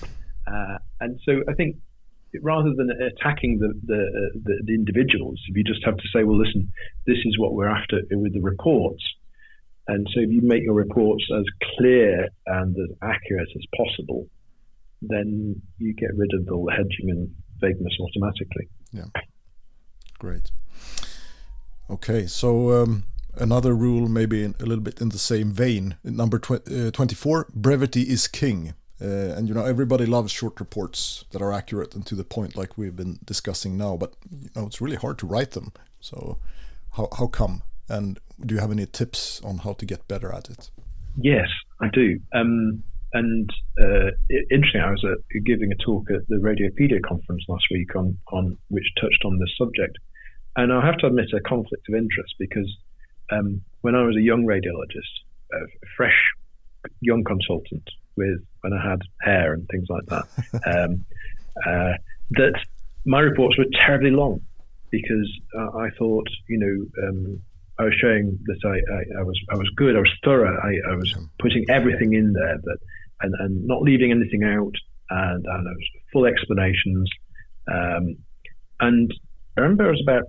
Uh, and so I think rather than attacking the, the, the, the, individuals, if you just have to say, well, listen, this is what we're after with the reports. And so if you make your reports as clear and as accurate as possible, then you get rid of all the hedging and vagueness automatically. Yeah. Great. Okay, so um, another rule, maybe a little bit in the same vein. Number tw- uh, 24 brevity is king. Uh, and you know everybody loves short reports that are accurate and to the point, like we've been discussing now. But you know it's really hard to write them. So how how come? And do you have any tips on how to get better at it? Yes, I do. Um, and uh, interesting, I was uh, giving a talk at the Radiopaedia conference last week on on which touched on this subject. And I have to admit a conflict of interest because um, when I was a young radiologist, a fresh young consultant, with when I had hair and things like that. um, uh, that my reports were terribly long because uh, I thought, you know, um, I was showing that I, I, I, was I was good, I was thorough, I, I was putting everything in there, but and, and not leaving anything out, and, and was full explanations. Um, and I remember I was about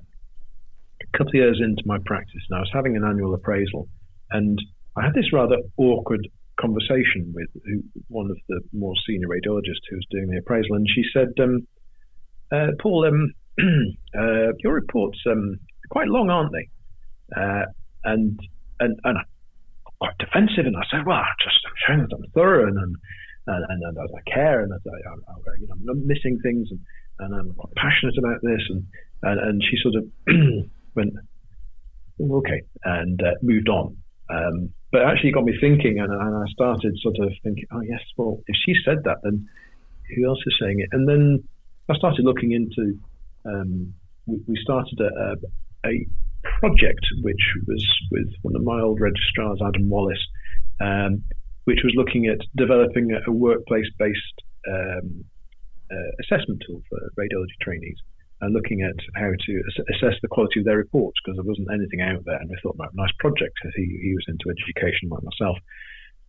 couple of years into my practice, and I was having an annual appraisal, and I had this rather awkward conversation with who, one of the more senior radiologists who was doing the appraisal, and she said, um, uh, "Paul, um, uh, your reports um, are quite long, aren't they?" Uh, and and and I got defensive, and I said, "Well, I'm just I'm showing that I'm thorough and and and, and, and I care, and I, I, I, you know, I'm not missing things, and, and I'm quite passionate about this." And and, and she sort of went, "Okay," and uh, moved on. Um, but actually, got me thinking, and, and I started sort of thinking, "Oh yes, well, if she said that, then who else is saying it?" And then I started looking into. Um, we, we started a, a, a project, which was with one of my old registrars, Adam Wallace, um, which was looking at developing a, a workplace-based um, uh, assessment tool for radiology trainees and looking at how to ass- assess the quality of their reports because there wasn't anything out there. And we thought, nice project because he, he was into education like myself.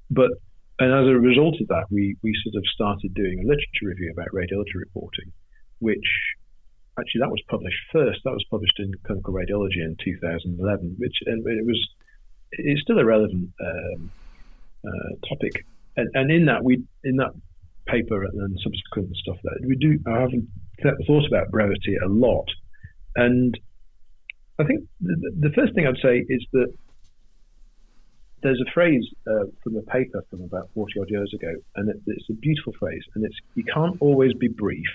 But and as a result of that, we, we sort of started doing a literature review about radiology reporting, which actually that was published first. That was published in Clinical Radiology in 2011, which and it was it's still a relevant um, uh, topic. And, and in that we in that paper and then subsequent stuff that we do, I haven't thought about brevity a lot, and I think the, the first thing I'd say is that there's a phrase uh, from a paper from about 40 odd years ago, and it, it's a beautiful phrase, and it's you can't always be brief,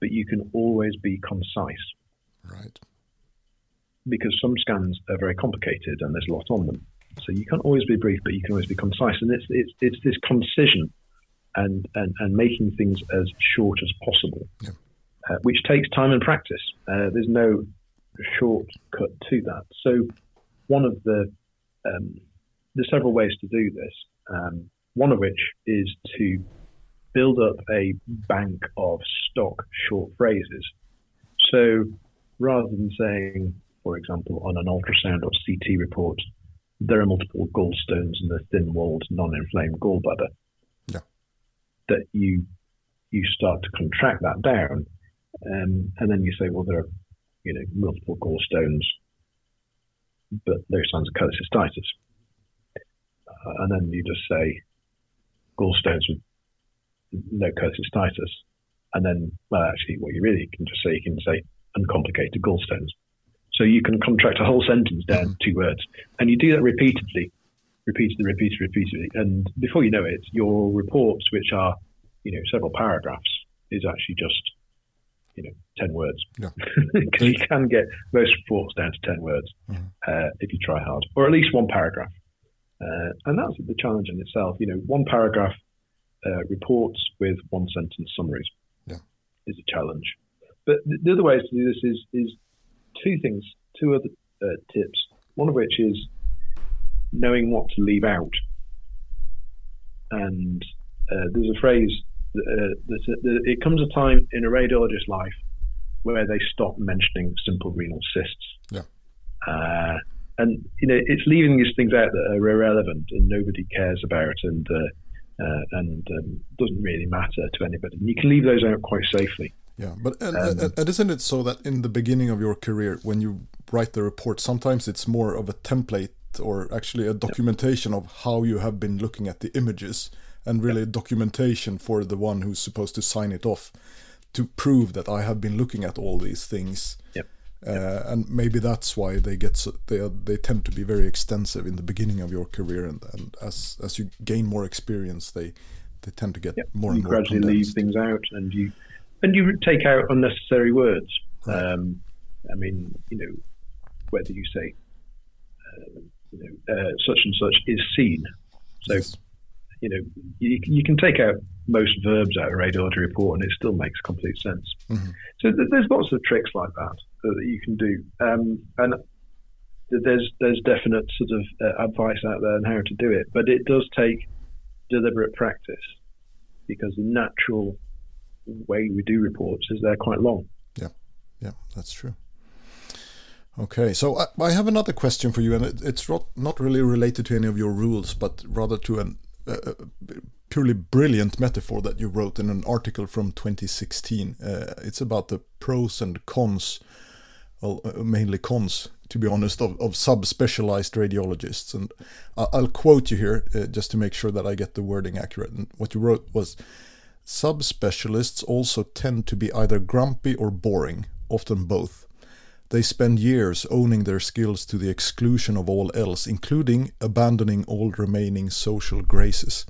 but you can always be concise. Right. Because some scans are very complicated and there's a lot on them. So you can't always be brief, but you can always be concise. And it's it's, it's this concision and, and, and making things as short as possible, yeah. Uh, which takes time and practice. Uh, there's no shortcut to that. So one of the um, there's several ways to do this. Um, one of which is to build up a bank of stock short phrases. So rather than saying, for example, on an ultrasound or CT report, there are multiple gallstones in the thin-walled, non-inflamed gallbladder, yeah. that you you start to contract that down, um, and then you say, well, there are you know multiple gallstones, but those signs of cholecystitis, uh, and then you just say gallstones with no cholecystitis. And then, well, actually, what you really can just say, you can say uncomplicated gallstones. So you can contract a whole sentence down mm-hmm. two words. And you do that repeatedly, repeatedly, repeatedly, repeatedly. And before you know it, your reports, which are, you know, several paragraphs, is actually just, you know, 10 words. Yeah. Because you can get most reports down to 10 words mm-hmm. uh, if you try hard, or at least one paragraph. Uh, and that's the challenge in itself. You know, one paragraph uh, reports with one sentence summaries yeah. is a challenge. But the other ways to do this is is two things, two other uh, tips. One of which is knowing what to leave out. And uh, there's a phrase uh, it comes a time in a radiologist's life where they stop mentioning simple renal cysts. Yeah. Uh, and you know, it's leaving these things out that are irrelevant and nobody cares about, and uh, uh, and um, doesn't really matter to anybody. And you can leave those out quite safely. Yeah, but and, um, and, isn't it so that in the beginning of your career, when you write the report, sometimes it's more of a template or actually a documentation of how you have been looking at the images, and really a documentation for the one who's supposed to sign it off to prove that I have been looking at all these things. Yep. Uh, and maybe that's why they get so, they are, they tend to be very extensive in the beginning of your career, and, and as as you gain more experience, they they tend to get yep. more you and more. gradually condensed. leave things out, and you and you take out unnecessary words. Right. Um, I mean, you know, whether you say, uh, you know, uh, such and such is seen. So, Yes. You know, you, you can take out most verbs out of a radiology report, and it still makes complete sense. Mhm. So th- there's lots of tricks like that that you can do, um, and th- there's there's definite sort of uh, advice out there on how to do it, but it does take deliberate practice because the natural way we do reports is they're quite long. Yeah. Yeah, that's true. Okay, so I, I have another question for you, and it, it's not, not really related to any of your rules, but rather to an uh, purely brilliant metaphor that you wrote in an article from 2016. Uh, it's about the pros and cons, well, uh, mainly cons, to be honest, of, of subspecialized radiologists. And I'll quote you here uh, just to make sure that I get the wording accurate. And what you wrote was subspecialists also tend to be either grumpy or boring, often both. They spend years owning their skills to the exclusion of all else, including abandoning all remaining social graces.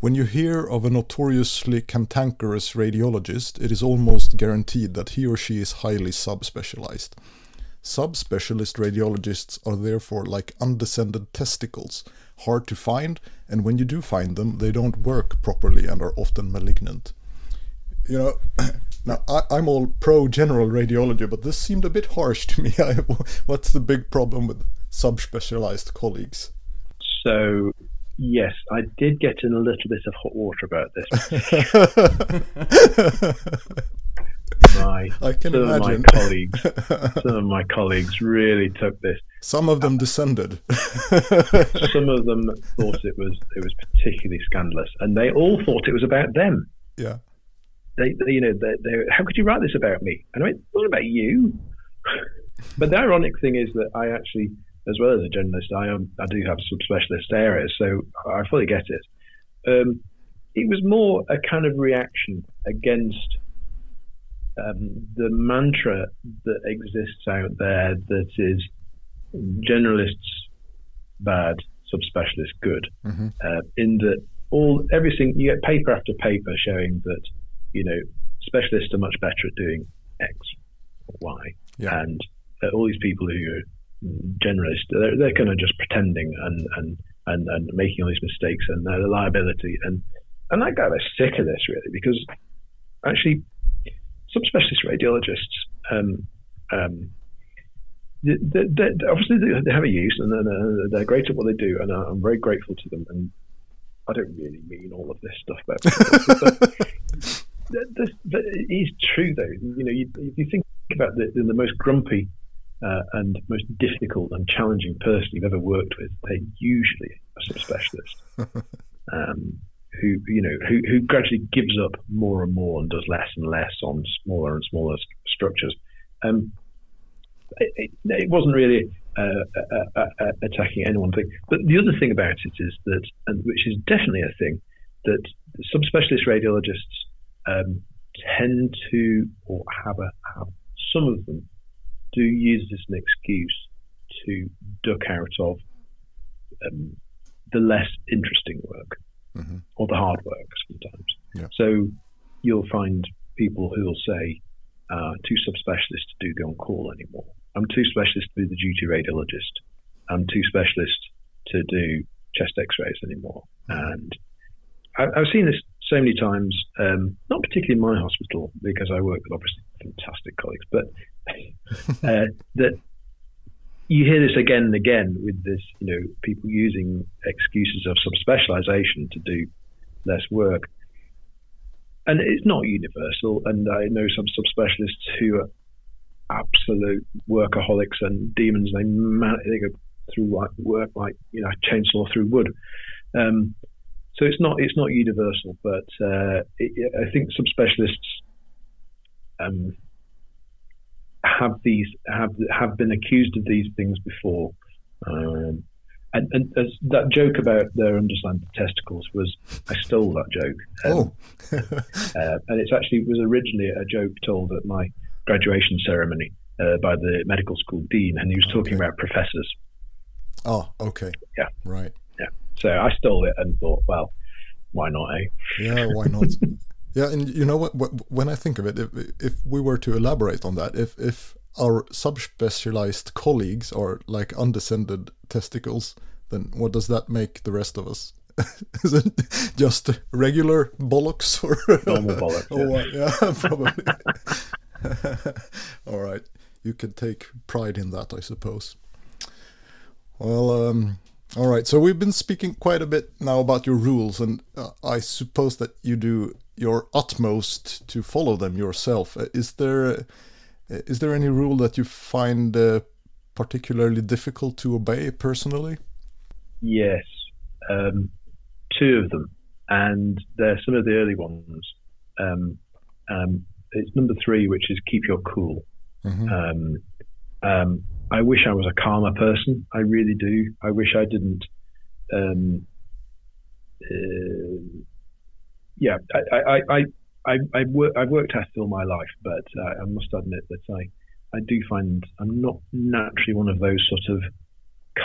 When you hear of a notoriously cantankerous radiologist, it is almost guaranteed that he or she is highly subspecialized. Subspecialist radiologists are therefore like undescended testicles, hard to find, and when you do find them, they don't work properly and are often malignant. You know, now I, am all pro general radiology, but this seemed a bit harsh to me. what's the big problem with subspecialized colleagues? So Yes, I did get in a little bit of hot water about this. my, I can some imagine. Of my colleagues, some of my colleagues really took this. Some of them descended. some of them thought it was it was particularly scandalous, and they all thought it was about them. Yeah. They, they you know, they, they, how could you write this about me? And I went, what about you? but the ironic thing is that I actually as well as a journalist, I am I do have some specialist areas, so I fully get it. Um, it was more a kind of reaction against um, the mantra that exists out there that is generalists bad, subspecialists good. Mm-hmm. Uh, in that all everything you get paper after paper showing that you know specialists are much better at doing X or Y, yeah. and uh, all these people who are generalists, they're, they're kind of just pretending and, and, and, and making all these mistakes and a liability. And, and I got a sick of this really because actually some specialist radiologists, um, um, they, they, they, obviously they have a use and they're, they're great at what they do, and I'm very grateful to them. And I don't really mean all of this stuff, but, it is true though. You know, you, you think about the, the most grumpy uh, and most difficult and challenging person you've ever worked with, they're usually a subspecialist. um, who you know who, who gradually gives up more and more and does less and less on smaller and smaller structures. Um, it, it, it, wasn't really uh, uh, uh, uh, attacking any one thing, but the other thing about it is that, and which is definitely a thing, that subspecialist radiologists um, tend to, or have a have some of them do use this as an excuse to duck out of um, the less interesting work mm-hmm. or the hard work sometimes. Yeah. So you'll find people who will say, uh, too subspecialist to do the on call anymore. I'm too specialist to be the duty radiologist. I'm too specialist to do chest x rays anymore. And I, have seen this so many times, um, not particularly in my hospital because I work with obviously fantastic colleagues, but uh, that you hear this again and again with this, you know, people using excuses of subspecialization to do less work. And it's not universal. And I know some subspecialists who are absolute workaholics and demons. They man- they go through like work like you know chainsaw through wood. Um, so it's not it's not universal, but uh, it, I think subspecialists um, have these have have been accused of these things before. Um, and, and as that joke about their underslanted testicles was, I stole that joke. Um, oh. uh, and it's actually it was originally a joke told at my graduation ceremony uh, by the medical school dean, and he was talking okay. about professors. Oh, okay. Yeah. Right. Yeah. So I stole it and thought, well, why not? Eh? Yeah, why not? Yeah, and you know what? When I think of it, if, if we were to elaborate on that, if if our subspecialized colleagues are like undescended testicles, then what does that make the rest of us? Is it just regular bollocks or normal bollocks? or yeah, probably. All right, you can take pride in that, I suppose. Well, um, all right. So we've been speaking quite a bit now about your rules, and uh, I suppose that you do your utmost to follow them yourself. Uh, is there Is there any rule that you find uh, particularly difficult to obey personally? Yes, um, two of them, and they're some of the early ones. Um, um, it's number three, which is keep your cool. Um, um, I wish I was a calmer person. I really do. I wish I didn't. Um, uh, yeah, I, I, I, I, I work, I've worked acid all my life, but uh, I must admit that I, I do find I'm not naturally one of those sort of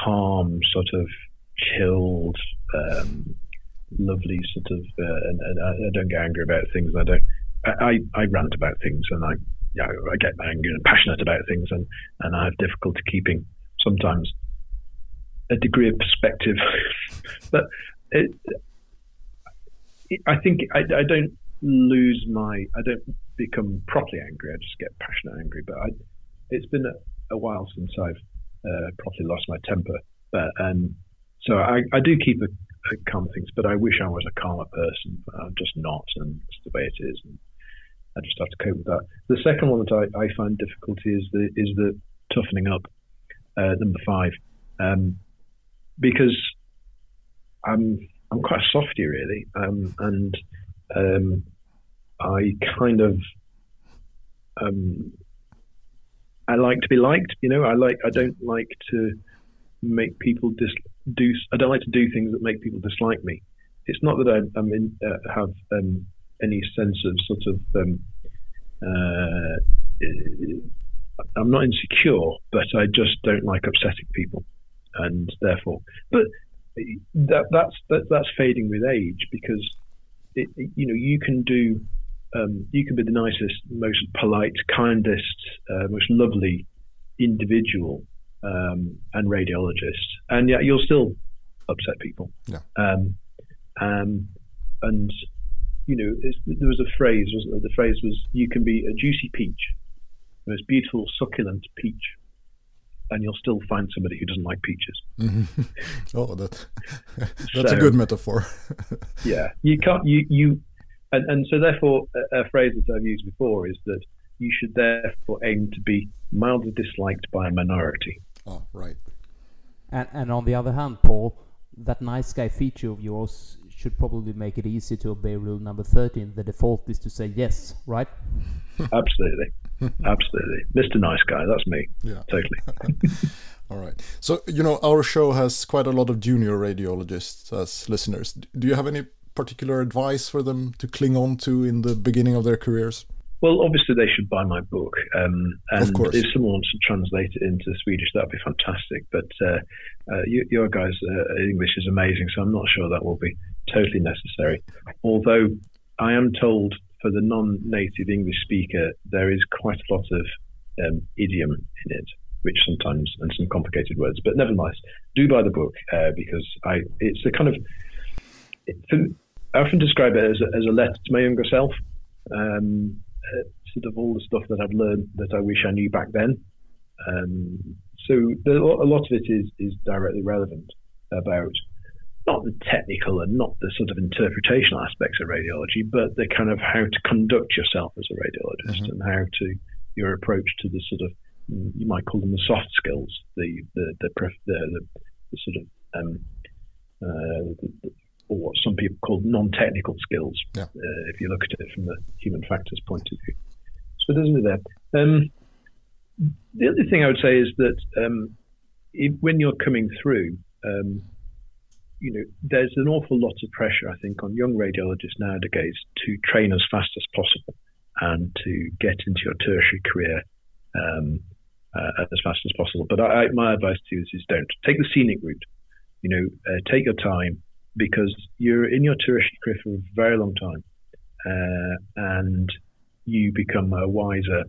calm, sort of chilled, um, lovely sort of, uh, and, and, I don't get angry about things. I don't. I, I, I rant about things, and I, you know, I get angry and passionate about things, and and I have difficulty keeping sometimes a degree of perspective. but it, it, I think I, I don't lose my. I don't become properly angry. I just get passionate angry. But I, it's been a, a while since I've uh, properly lost my temper. But um, so I, I do keep a, a calm things, but I wish I was a calmer person. I'm just not, and it's the way it is. And I just have to cope with that. The second one that I, I find difficulty is the is the toughening up. Uh, number five, um, because I'm I'm quite a softy really, um, and um, I kind of um, I like to be liked. You know, I like I don't like to make people dis do. I don't like to do things that make people dislike me. It's not that I am in, uh, have um, any sense of sort of. Um, uh, I'm not insecure, but I just don't like upsetting people, and therefore, but that, that's that, that's fading with age because it, it, you know you can do um, you can be the nicest, most polite, kindest, uh, most lovely individual um, and radiologist, and yet you'll still upset people. Yeah. Um, um and you know, there was a phrase. Was the phrase was you can be a juicy peach, the most beautiful, succulent peach, and you'll still find somebody who doesn't like peaches. Mm-hmm. Oh, that that's so, a good metaphor. yeah, you can't. You you and, and so therefore a, a, phrase that I've used before is that you should therefore aim to be mildly disliked by a minority. Oh, right. And and on the other hand, Paul, that nice guy feature of yours should probably make it easy to obey rule number 13. The default is to say yes, right? Absolutely. Absolutely. Mr. Nice Guy, that's me. Yeah. Totally. All right. So, you know, our show has quite a lot of junior radiologists as listeners. Do you have any particular advice for them to cling on to in the beginning of their careers? Well, obviously they should buy my book, um, and if someone wants to translate it into Swedish, that'd be fantastic. But uh, uh, you, your guys' uh, English is amazing, so I'm not sure that will be totally necessary. Although I am told for the non-native English speaker, there is quite a lot of um, idiom in it, which sometimes and some complicated words. But nevertheless, do buy the book uh, because I it's a kind of I often describe it as a, as a letter to my younger self. Um, uh, sort of all the stuff that I've learned that I wish I knew back then. Um, so the, a lot of it is is directly relevant about not the technical and not the sort of interpretational aspects of radiology, but the kind of how to conduct yourself as a radiologist mm-hmm. and how to your approach to the sort of you might call them the soft skills, the the the, the, the, the sort of um, uh, the, or what some people call non-technical skills. Yeah. Uh, if you look at it from the human factors point of view, so there's me there. Um, the other thing I would say is that um, if, when you're coming through, um, you know, there's an awful lot of pressure, I think, on young radiologists nowadays to train as fast as possible and to get into your tertiary career um, uh, as fast as possible. But I, I, my advice to you is, is, don't take the scenic route. You know, uh, take your time because you're in your tertiary career for a very long time, uh, and you become a wiser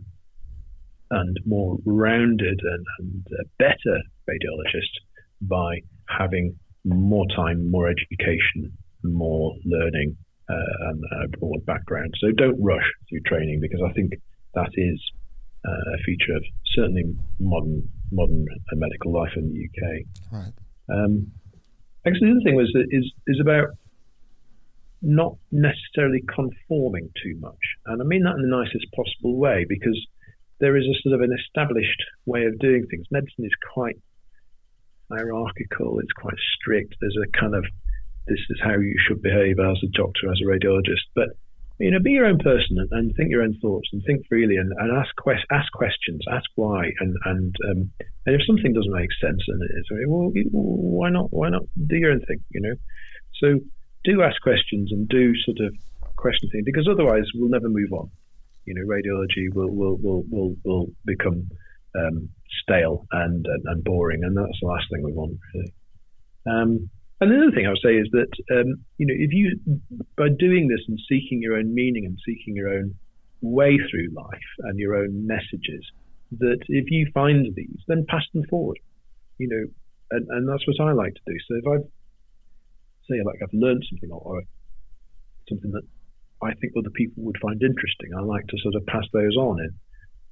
and more rounded and, and better radiologist by having more time, more education, more learning, uh, and a broad background. So don't rush through training because I think that is uh, a feature of certainly modern modern medical life in the UK. Right. Um, actually, the other thing was is is about not necessarily conforming too much, and I mean that in the nicest possible way because there is a sort of an established way of doing things. Medicine is quite hierarchical. It's quite strict. There's a kind of this is how you should behave as a doctor, as a radiologist. But you know, be your own person and, and think your own thoughts and think freely and, and ask quest, ask questions, ask why, and and um, and if something doesn't make sense, and it's well, why not? Why not do your own thing? You know, so do ask questions and do sort of question things because otherwise we'll never move on. You know, radiology will will will will, will become um, stale and, and, and boring, and that's the last thing we want really. Um, and the other thing I would say is that um, you know if you by doing this and seeking your own meaning and seeking your own way through life and your own messages, that if you find these, then pass them forward. You know, and, and that's what I like to do. So if I say like I've learned something or, or something that I think other people would find interesting, I like to sort of pass those on in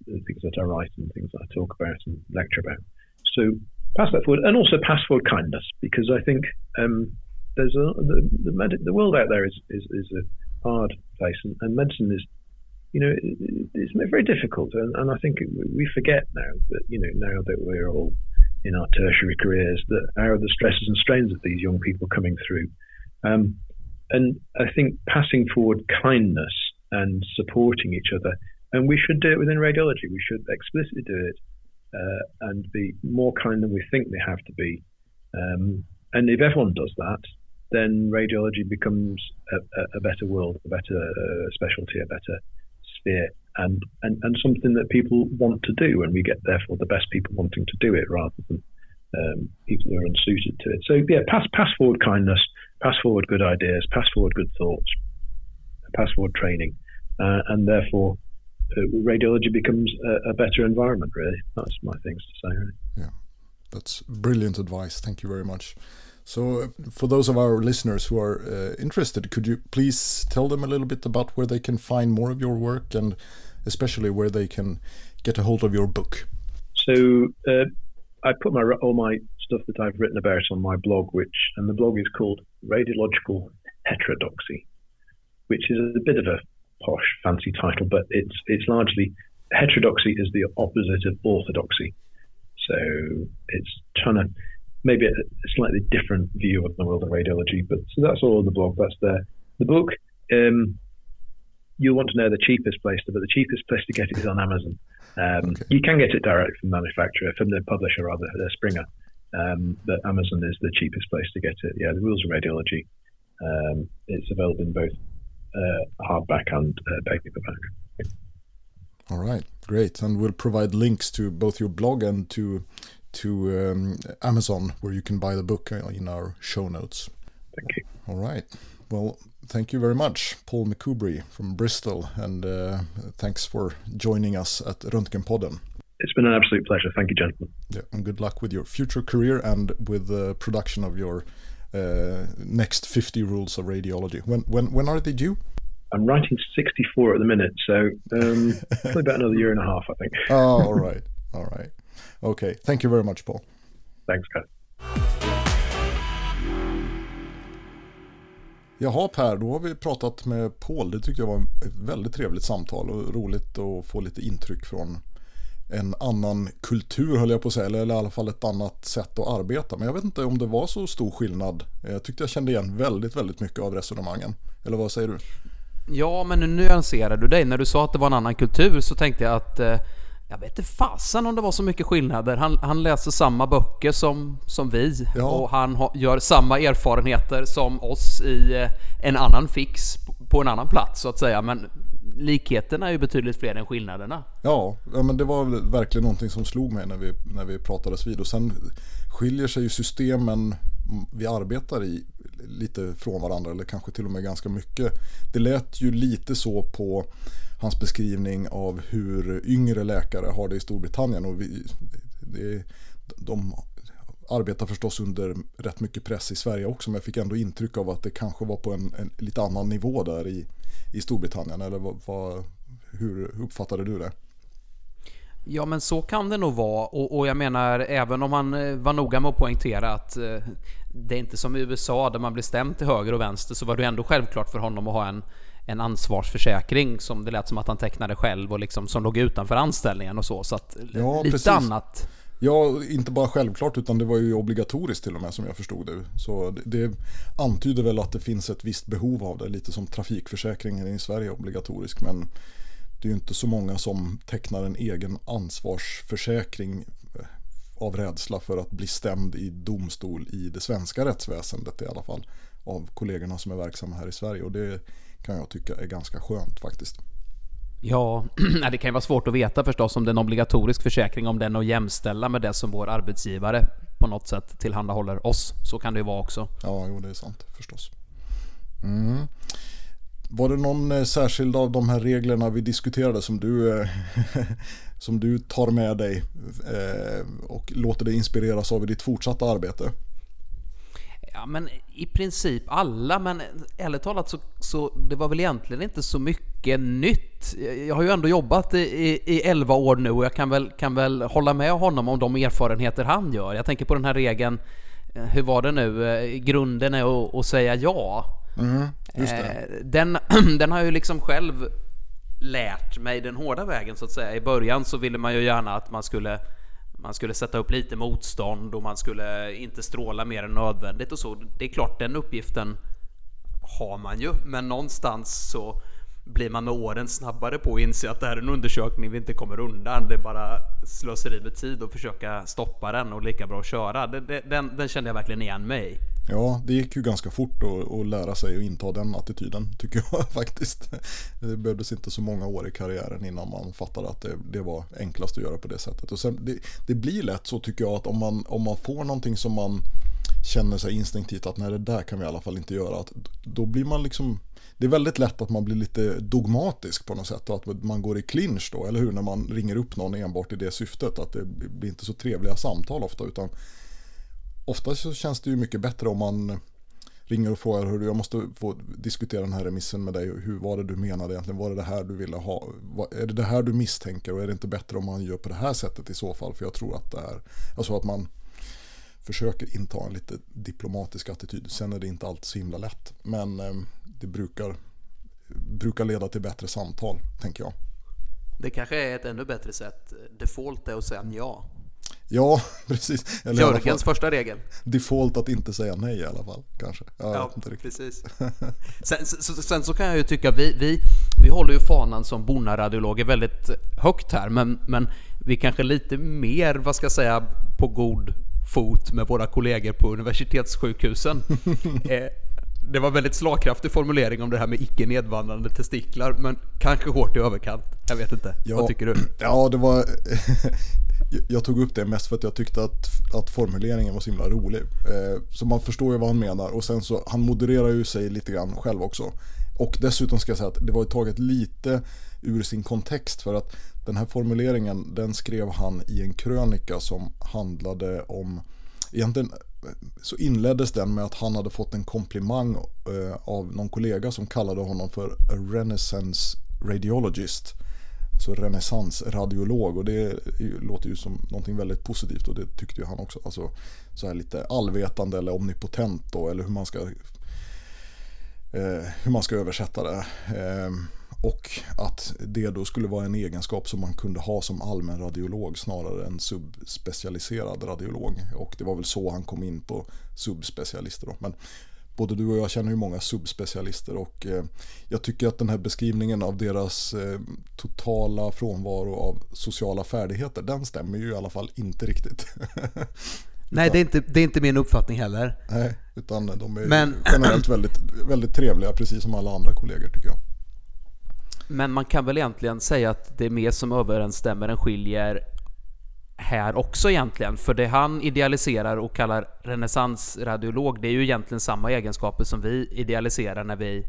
the things that I write and things I talk about and lecture about. So pass that forward, and also pass forward kindness, because I think um, there's a the the, med- the, world out there is, is, is a hard place, and, and medicine is, you know, it, it's very difficult, and, and I think we forget now that you know now that we're all in our tertiary careers that are the stresses and strains of these young people coming through. Um, and I think passing forward kindness and supporting each other, and we should do it within radiology. We should explicitly do it uh, and be more kind than we think they have to be. Um, and if everyone does that, then radiology becomes a, a, better world, a better uh, specialty, a better sphere, and, and, and something that people want to do. And we get, therefore, the best people wanting to do it rather than um, people who are unsuited to it. So, yeah, pass, pass forward kindness, pass forward good ideas, pass forward good thoughts, pass forward training, uh, and therefore radiology becomes a, a, better environment. Really, that's my things to say. Really. Yeah, that's brilliant advice. Thank you very much. So, uh, for those of our listeners who are uh, interested, could you please tell them a little bit about where they can find more of your work and especially where they can get a hold of your book? So, uh, I put my all my stuff that I've written about on my blog, which and the blog is called Radiological Heterodoxy, which is a bit of a posh, fancy title, but it's it's largely heterodoxy is the opposite of orthodoxy. So it's trying to maybe a, slightly different view of the world of radiology. But so that's all the blog. That's there. The book. Um, you'll want to know the cheapest place to, but the cheapest place to get it is on Amazon. Um, okay. You can get it direct from the manufacturer, from the publisher rather, uh, Springer. Um, but Amazon is the cheapest place to get it. Yeah, the rules of radiology. Um, it's available in both hardback and uh, paperback. All right, great, and we'll provide links to both your blog and to to um, Amazon where you can buy the book uh, in our show notes. Thank you. All right. Well, thank you very much, Paul McCoubrie from Bristol, and uh, thanks for joining us at Röntgenpodden. It's been an absolute pleasure. Thank you, gentlemen. Yeah, and good luck with your future career and with the production of your uh, next 50 rules of radiology. When when when are they due? I'm writing 64 at the minute, so um, probably about another year and a half, I think. oh, all right, all right, okay. Thank you very much, Paul. Thanks, guys. Jaha Per, då har vi pratat med Paul. Det tyckte jag var ett väldigt trevligt samtal och roligt att få lite intryck från en annan kultur höll jag på att säga, eller i alla fall ett annat sätt att arbeta. Men jag vet inte om det var så stor skillnad. Jag tyckte jag kände igen väldigt, väldigt mycket av resonemangen. Eller vad säger du? Ja, men nu nyanserar du dig. När du sa att det var en annan kultur så tänkte jag att eh, jag vet inte fasen om det var så mycket skillnader. Han, han läser samma böcker som, som vi ja. och han ha, gör samma erfarenheter som oss i eh, en annan fix på en annan plats så att säga. Men likheterna är ju betydligt fler än skillnaderna. Ja, ja men det var verkligen någonting som slog mig när vi, när vi pratades vid. Och sen skiljer sig ju systemen vi arbetar i lite från varandra eller kanske till och med ganska mycket. Det lät ju lite så på hans beskrivning av hur yngre läkare har det i Storbritannien. Och vi, det, de arbetar förstås under rätt mycket press i Sverige också men jag fick ändå intryck av att det kanske var på en, en lite annan nivå där i, i Storbritannien. Eller vad, vad, hur uppfattade du det? Ja men så kan det nog vara och, och jag menar även om han eh, var noga med att poängtera att eh, det är inte som i USA där man blir stämd till höger och vänster så var det ändå självklart för honom att ha en, en ansvarsförsäkring som det lät som att han tecknade själv och liksom som låg utanför anställningen och så. Så att Ja, lite precis. annat. Ja, inte bara självklart utan det var ju obligatoriskt till och med som jag förstod det. Så det, det antyder väl att det finns ett visst behov av det, lite som trafikförsäkringen i Sverige är obligatorisk. Men det är ju inte så många som tecknar en egen ansvarsförsäkring eh, av rädsla för att bli stämd i domstol i det svenska rättsväsendet i alla fall. Av kollegorna som är verksamma här i Sverige och det kan jag tycka är ganska skönt faktiskt. Ja, det kan ju vara svårt att veta förstås om det är en obligatorisk försäkring, om den är att jämställa med det som vår arbetsgivare på något sätt tillhandahåller oss. Så kan det ju vara också. Ja, jo det är sant förstås. Mm. Var det någon eh, särskild av de här reglerna vi diskuterade som du, eh, som du tar med dig eh, och låter dig inspireras av i ditt fortsatta arbete? Ja, men i princip alla, men ärligt talat så, så det var väl egentligen inte så mycket nytt. Jag har ju ändå jobbat i, i, i 11 år nu och jag kan väl, kan väl hålla med honom om de erfarenheter han gör. Jag tänker på den här regeln, eh, hur var det nu, Eh, grunden är att, att säga ja. Mm, Den, den har jag ju liksom själv lärt mig den hårda vägen så att säga. I början så ville man ju gärna att man skulle man skulle sätta upp lite motstånd och man skulle inte stråla mer än nödvändigt och så. Det är klart, den uppgiften har man ju, men någonstans så blir man med åren snabbare på att inse att det här är en undersökning vi inte kommer undan. Det är bara slöseri med tid att försöka stoppa den och lika bra att köra. Den, Den, den kände jag verkligen igen mig i. Ja, det gick ju ganska fort att, att lära sig och inta den attityden tycker jag faktiskt. Det behövdes inte så många år i karriären innan man fattade att det, det var enklast att göra på det sättet. Och sen, det, det blir lätt så tycker jag att om man, om man får någonting som man känner sig instinktivt att nej det där kan vi i alla fall inte göra. Att, då blir man liksom det är väldigt lätt att man blir lite dogmatisk på något sätt och att man går i clinch då, eller hur? När man ringer upp någon enbart i det syftet, att det blir inte så trevliga samtal ofta utan ofta så känns det ju mycket bättre om man ringer och frågar hur jag måste få diskutera den här remissen med dig. Hur var det du menade egentligen? Var det det här du ville ha? Är det det här du misstänker? Och är det inte bättre om man gör på det här sättet i så fall? För jag tror att det är, alltså att man försöker inta en lite diplomatisk attityd. Sen är det inte alltid så himla lätt. Men eh, det brukar, brukar leda till bättre samtal, tänker jag. Det kanske är ett ännu bättre sätt. Eh, default är att säga ja. Ja, precis. Eller fall, Jörgens första regel. default att inte säga nej i alla fall, kanske. Jag Ja, precis. Sen, sen, sen så kan jag ju tycka, vi, vi, vi håller ju fanan som bonaradiologer väldigt högt här, men, men vi kanske lite mer, vad ska jag säga, på god fot med våra kollegor på universitetssjukhusen. eh, det var väldigt slagkraftig formulering om det här med icke nedvandrande testiklar, men kanske hårt i överkant. Jag vet inte. Vad tycker du? Ja, det var jag tog upp det mest för att jag tyckte att, att formuleringen var så himla rolig. Eh, så man förstår ju vad han menar. Och sen så, han modererar ju sig lite grann själv också. Och dessutom ska jag säga att det var ju taget lite ur sin kontext för att den här formuleringen den skrev han i en krönika som handlade om Egentligen så inleddes den med att han hade fått en komplimang eh, av någon kollega som kallade honom för a renaissance radiologist. Alltså renässansradiolog och det låter ju som någonting väldigt positivt och det tyckte ju han också. Alltså så här lite allvetande eller omnipotent då eller hur man ska eh, hur man ska översätta det. Eh, och att det då skulle vara en egenskap som man kunde ha som allmän radiolog snarare än subspecialiserad radiolog. Och det var väl så han kom in på subspecialister då. Men både du och jag känner ju många subspecialister och eh, jag tycker att den här beskrivningen av deras eh, totala frånvaro av sociala färdigheter, den stämmer ju i alla fall inte riktigt. Nej, det är, inte, det är inte min uppfattning heller. Nej, utan de är Men- generellt väldigt, väldigt trevliga, precis som alla andra kollegor tycker jag. Men man kan väl egentligen säga att det är mer som överensstämmer än skiljer här också egentligen. För det han idealiserar och kallar renässansradiolog, det är ju egentligen samma egenskaper som vi idealiserar när vi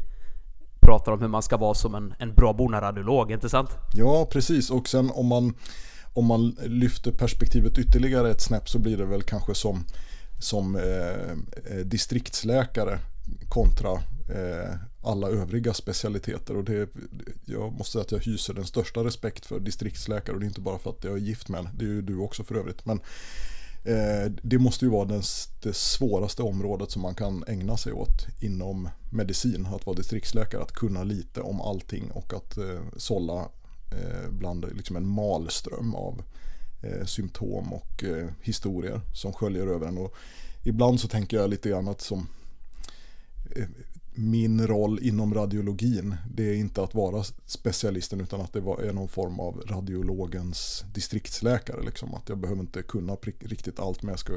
pratar om hur man ska vara som en, en bra bonaradiolog, inte sant? Ja, precis. Och sen om man, om man lyfter perspektivet ytterligare ett snäpp så blir det väl kanske som, som eh, eh distriktsläkare kontra eh, alla övriga specialiteter. Och det, jag måste säga att jag hyser den största respekt för distriktsläkare och det är inte bara för att jag är gift med en, det är ju du också för övrigt. Men Eh, det måste ju vara den, det svåraste området som man kan ägna sig åt inom medicin. Att vara distriktsläkare, att kunna lite om allting och att eh, sålla eh, bland liksom en malström av eh, symptom och eh, historier som sköljer över en. Och ibland så tänker jag lite grann att som eh, min roll inom radiologin, det är inte att vara specialisten utan att det är någon form av radiologens distriktsläkare. Liksom. Att jag behöver inte kunna riktigt allt men jag ska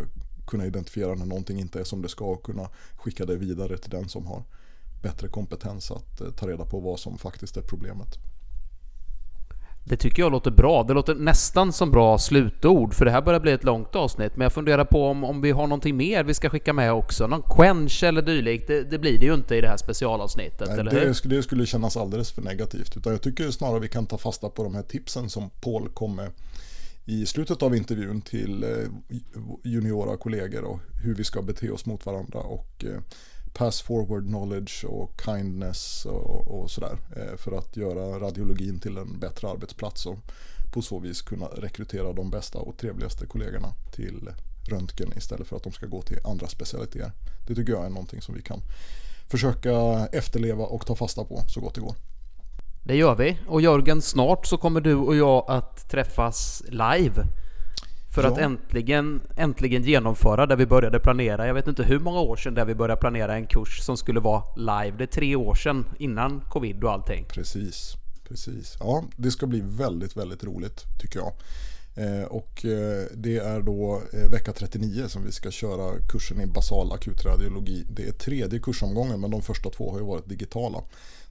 kunna identifiera när någonting inte är som det ska och kunna skicka det vidare till den som har bättre kompetens att eh, ta reda på vad som faktiskt är problemet. Det tycker jag låter bra. Det låter nästan som bra slutord, för det här börjar bli ett långt avsnitt. Men jag funderar på om, om vi har någonting mer vi ska skicka med också. Någon quench eller dylikt. Det, det blir det ju inte i det här specialavsnittet, Nej, eller det, hur? Det skulle kännas alldeles för negativt. Utan jag tycker snarare vi kan ta fasta på de här tipsen som Paul kom med i slutet av intervjun till eh, juniora kollegor och hur vi ska bete oss mot varandra. Och eh, pass forward knowledge och kindness och, och sådär. Eh, för att göra radiologin till en bättre arbetsplats och på så vis kunna rekrytera de bästa och trevligaste kollegorna till röntgen istället för att de ska gå till andra specialiteter. Det tycker jag är någonting som vi kan försöka efterleva och ta fasta på så gott det går. Det gör vi. Och Jörgen, snart så kommer du och jag att träffas live för ja. att äntligen, äntligen genomföra det vi började planera. Jag vet inte hur många år sedan där vi började planera en kurs som skulle vara live. Det är tre år sedan innan covid och allting. Precis, precis. Ja, det ska bli väldigt, väldigt roligt tycker jag. Eh, och eh, det är då eh, vecka 39 som vi ska köra kursen i basal akutradiologi. Det är tredje kursomgången men de första två har ju varit digitala.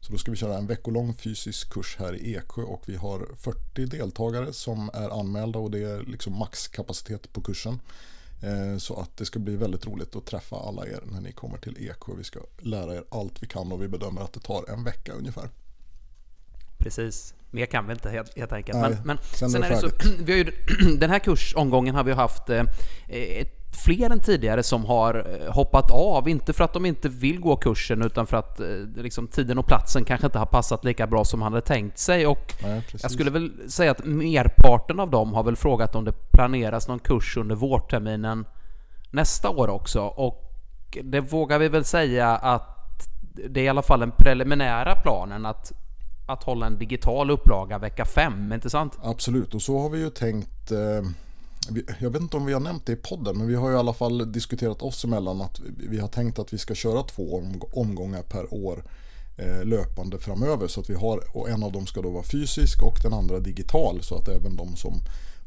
Så då ska vi köra en veckolång fysisk kurs här i Eksjö och vi har 40 deltagare som är anmälda och det är liksom maxkapacitet på kursen. Så att det ska bli väldigt roligt att träffa alla er när ni kommer till Eksjö. Vi ska lära er allt vi kan och vi bedömer att det tar en vecka ungefär. Precis. Mer kan vi inte helt, helt enkelt. Nej, men, men sen, sen är det så, vi har ju, den här kursomgången har vi haft eh, fler än tidigare som har eh, hoppat av. Inte för att de inte vill gå kursen utan för att eh, liksom, tiden och platsen kanske inte har passat lika bra som man hade tänkt sig. Och Nej, jag skulle väl säga att merparten av dem har väl frågat om det planeras någon kurs under vårterminen nästa år också. Och det vågar vi väl säga att det är i alla fall den preliminära planen att att hålla en digital upplaga vecka 5, inte sant? Absolut, och så har vi ju tänkt eh, jag vet inte om vi har nämnt det i podden, men vi har i alla fall diskuterat oss emellan att vi har tänkt att vi ska köra två omgångar per år eh, löpande framöver. Så att vi har, och en av dem ska då vara fysisk och den andra digital så att även de som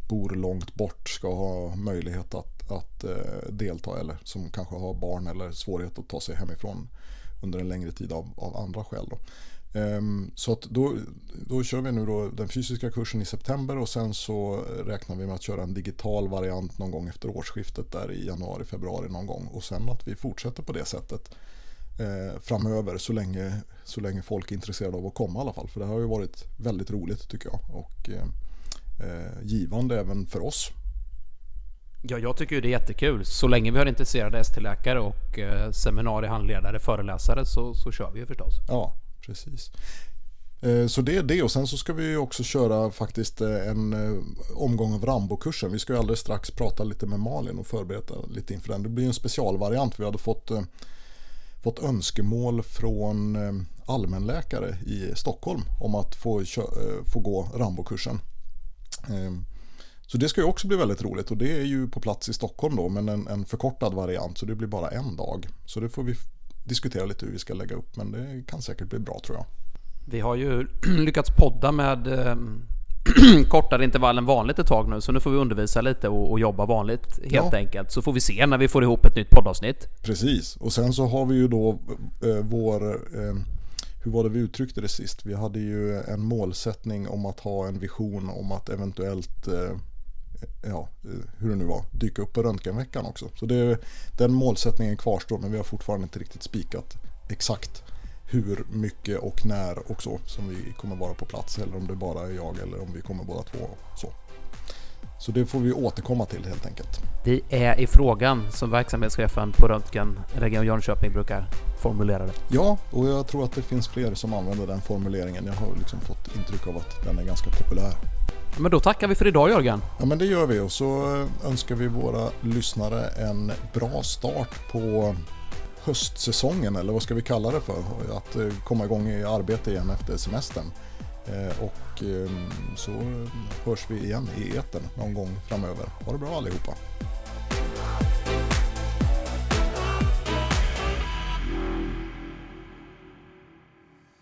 bor långt bort ska ha möjlighet att, att eh, delta eller som kanske har barn eller svårighet att ta sig hemifrån under en längre tid av, av andra skäl. Då. Ehm, så att då, då kör vi nu då den fysiska kursen i september och sen så räknar vi med att köra en digital variant någon gång efter årsskiftet där i januari, februari någon gång och sen att vi fortsätter på det sättet eh, framöver så länge, så länge folk är intresserade av att komma i alla fall. För det har ju varit väldigt roligt tycker jag och eh, eh givande även för oss. Ja, jag tycker det är jättekul. Så länge vi har intresserade ST-läkare och eh, seminariehandledare, föreläsare så, så kör vi ju förstås. Ja, precis. Eh, så det är det och sen så ska vi också köra faktiskt eh, en eh, omgång av Rambo-kursen. Vi ska ju alldeles strax prata lite med Malin och förbereda lite inför den. Det blir en specialvariant. Vi hade fått, fått önskemål från allmänläkare i Stockholm om att få, få gå Rambo-kursen. Så det ska ju också bli väldigt roligt och det är ju på plats i Stockholm då men en, en förkortad variant så det blir bara en dag. Så det får vi diskutera lite hur vi ska lägga upp men det kan säkert bli bra tror jag. Vi har ju lyckats podda med eh, kortare intervall än vanligt ett tag nu så nu får vi undervisa lite och, och jobba vanligt helt ja. enkelt. Så får vi se när vi får ihop ett nytt poddavsnitt. Precis och sen så har vi ju då eh, vår eh, hur var det vi uttryckte det sist? Vi hade ju en målsättning om att ha en vision om att eventuellt eh, ja, hur det nu var, dyka upp på röntgenveckan också. Så det, den målsättningen kvarstår men vi har fortfarande inte riktigt spikat exakt hur mycket och när och så som vi kommer vara på plats eller om det bara är jag eller om vi kommer båda två. Så. Så det får vi återkomma till helt enkelt. Vi är i frågan som verksamhetschefen på Röntgen Region Jönköping brukar formulera det. Ja, och jag tror att det finns fler som använder den formuleringen. Jag har liksom fått intryck av att den är ganska populär. Men då tackar vi för idag Jörgen. Ja men det gör vi och så eh, önskar vi våra lyssnare en bra start på höstsäsongen eller vad ska vi kalla det för? Att eh, komma igång i arbete igen efter semestern. Eh, och ehm, så hörs vi igen i eten någon gång framöver. Ha det bra allihopa!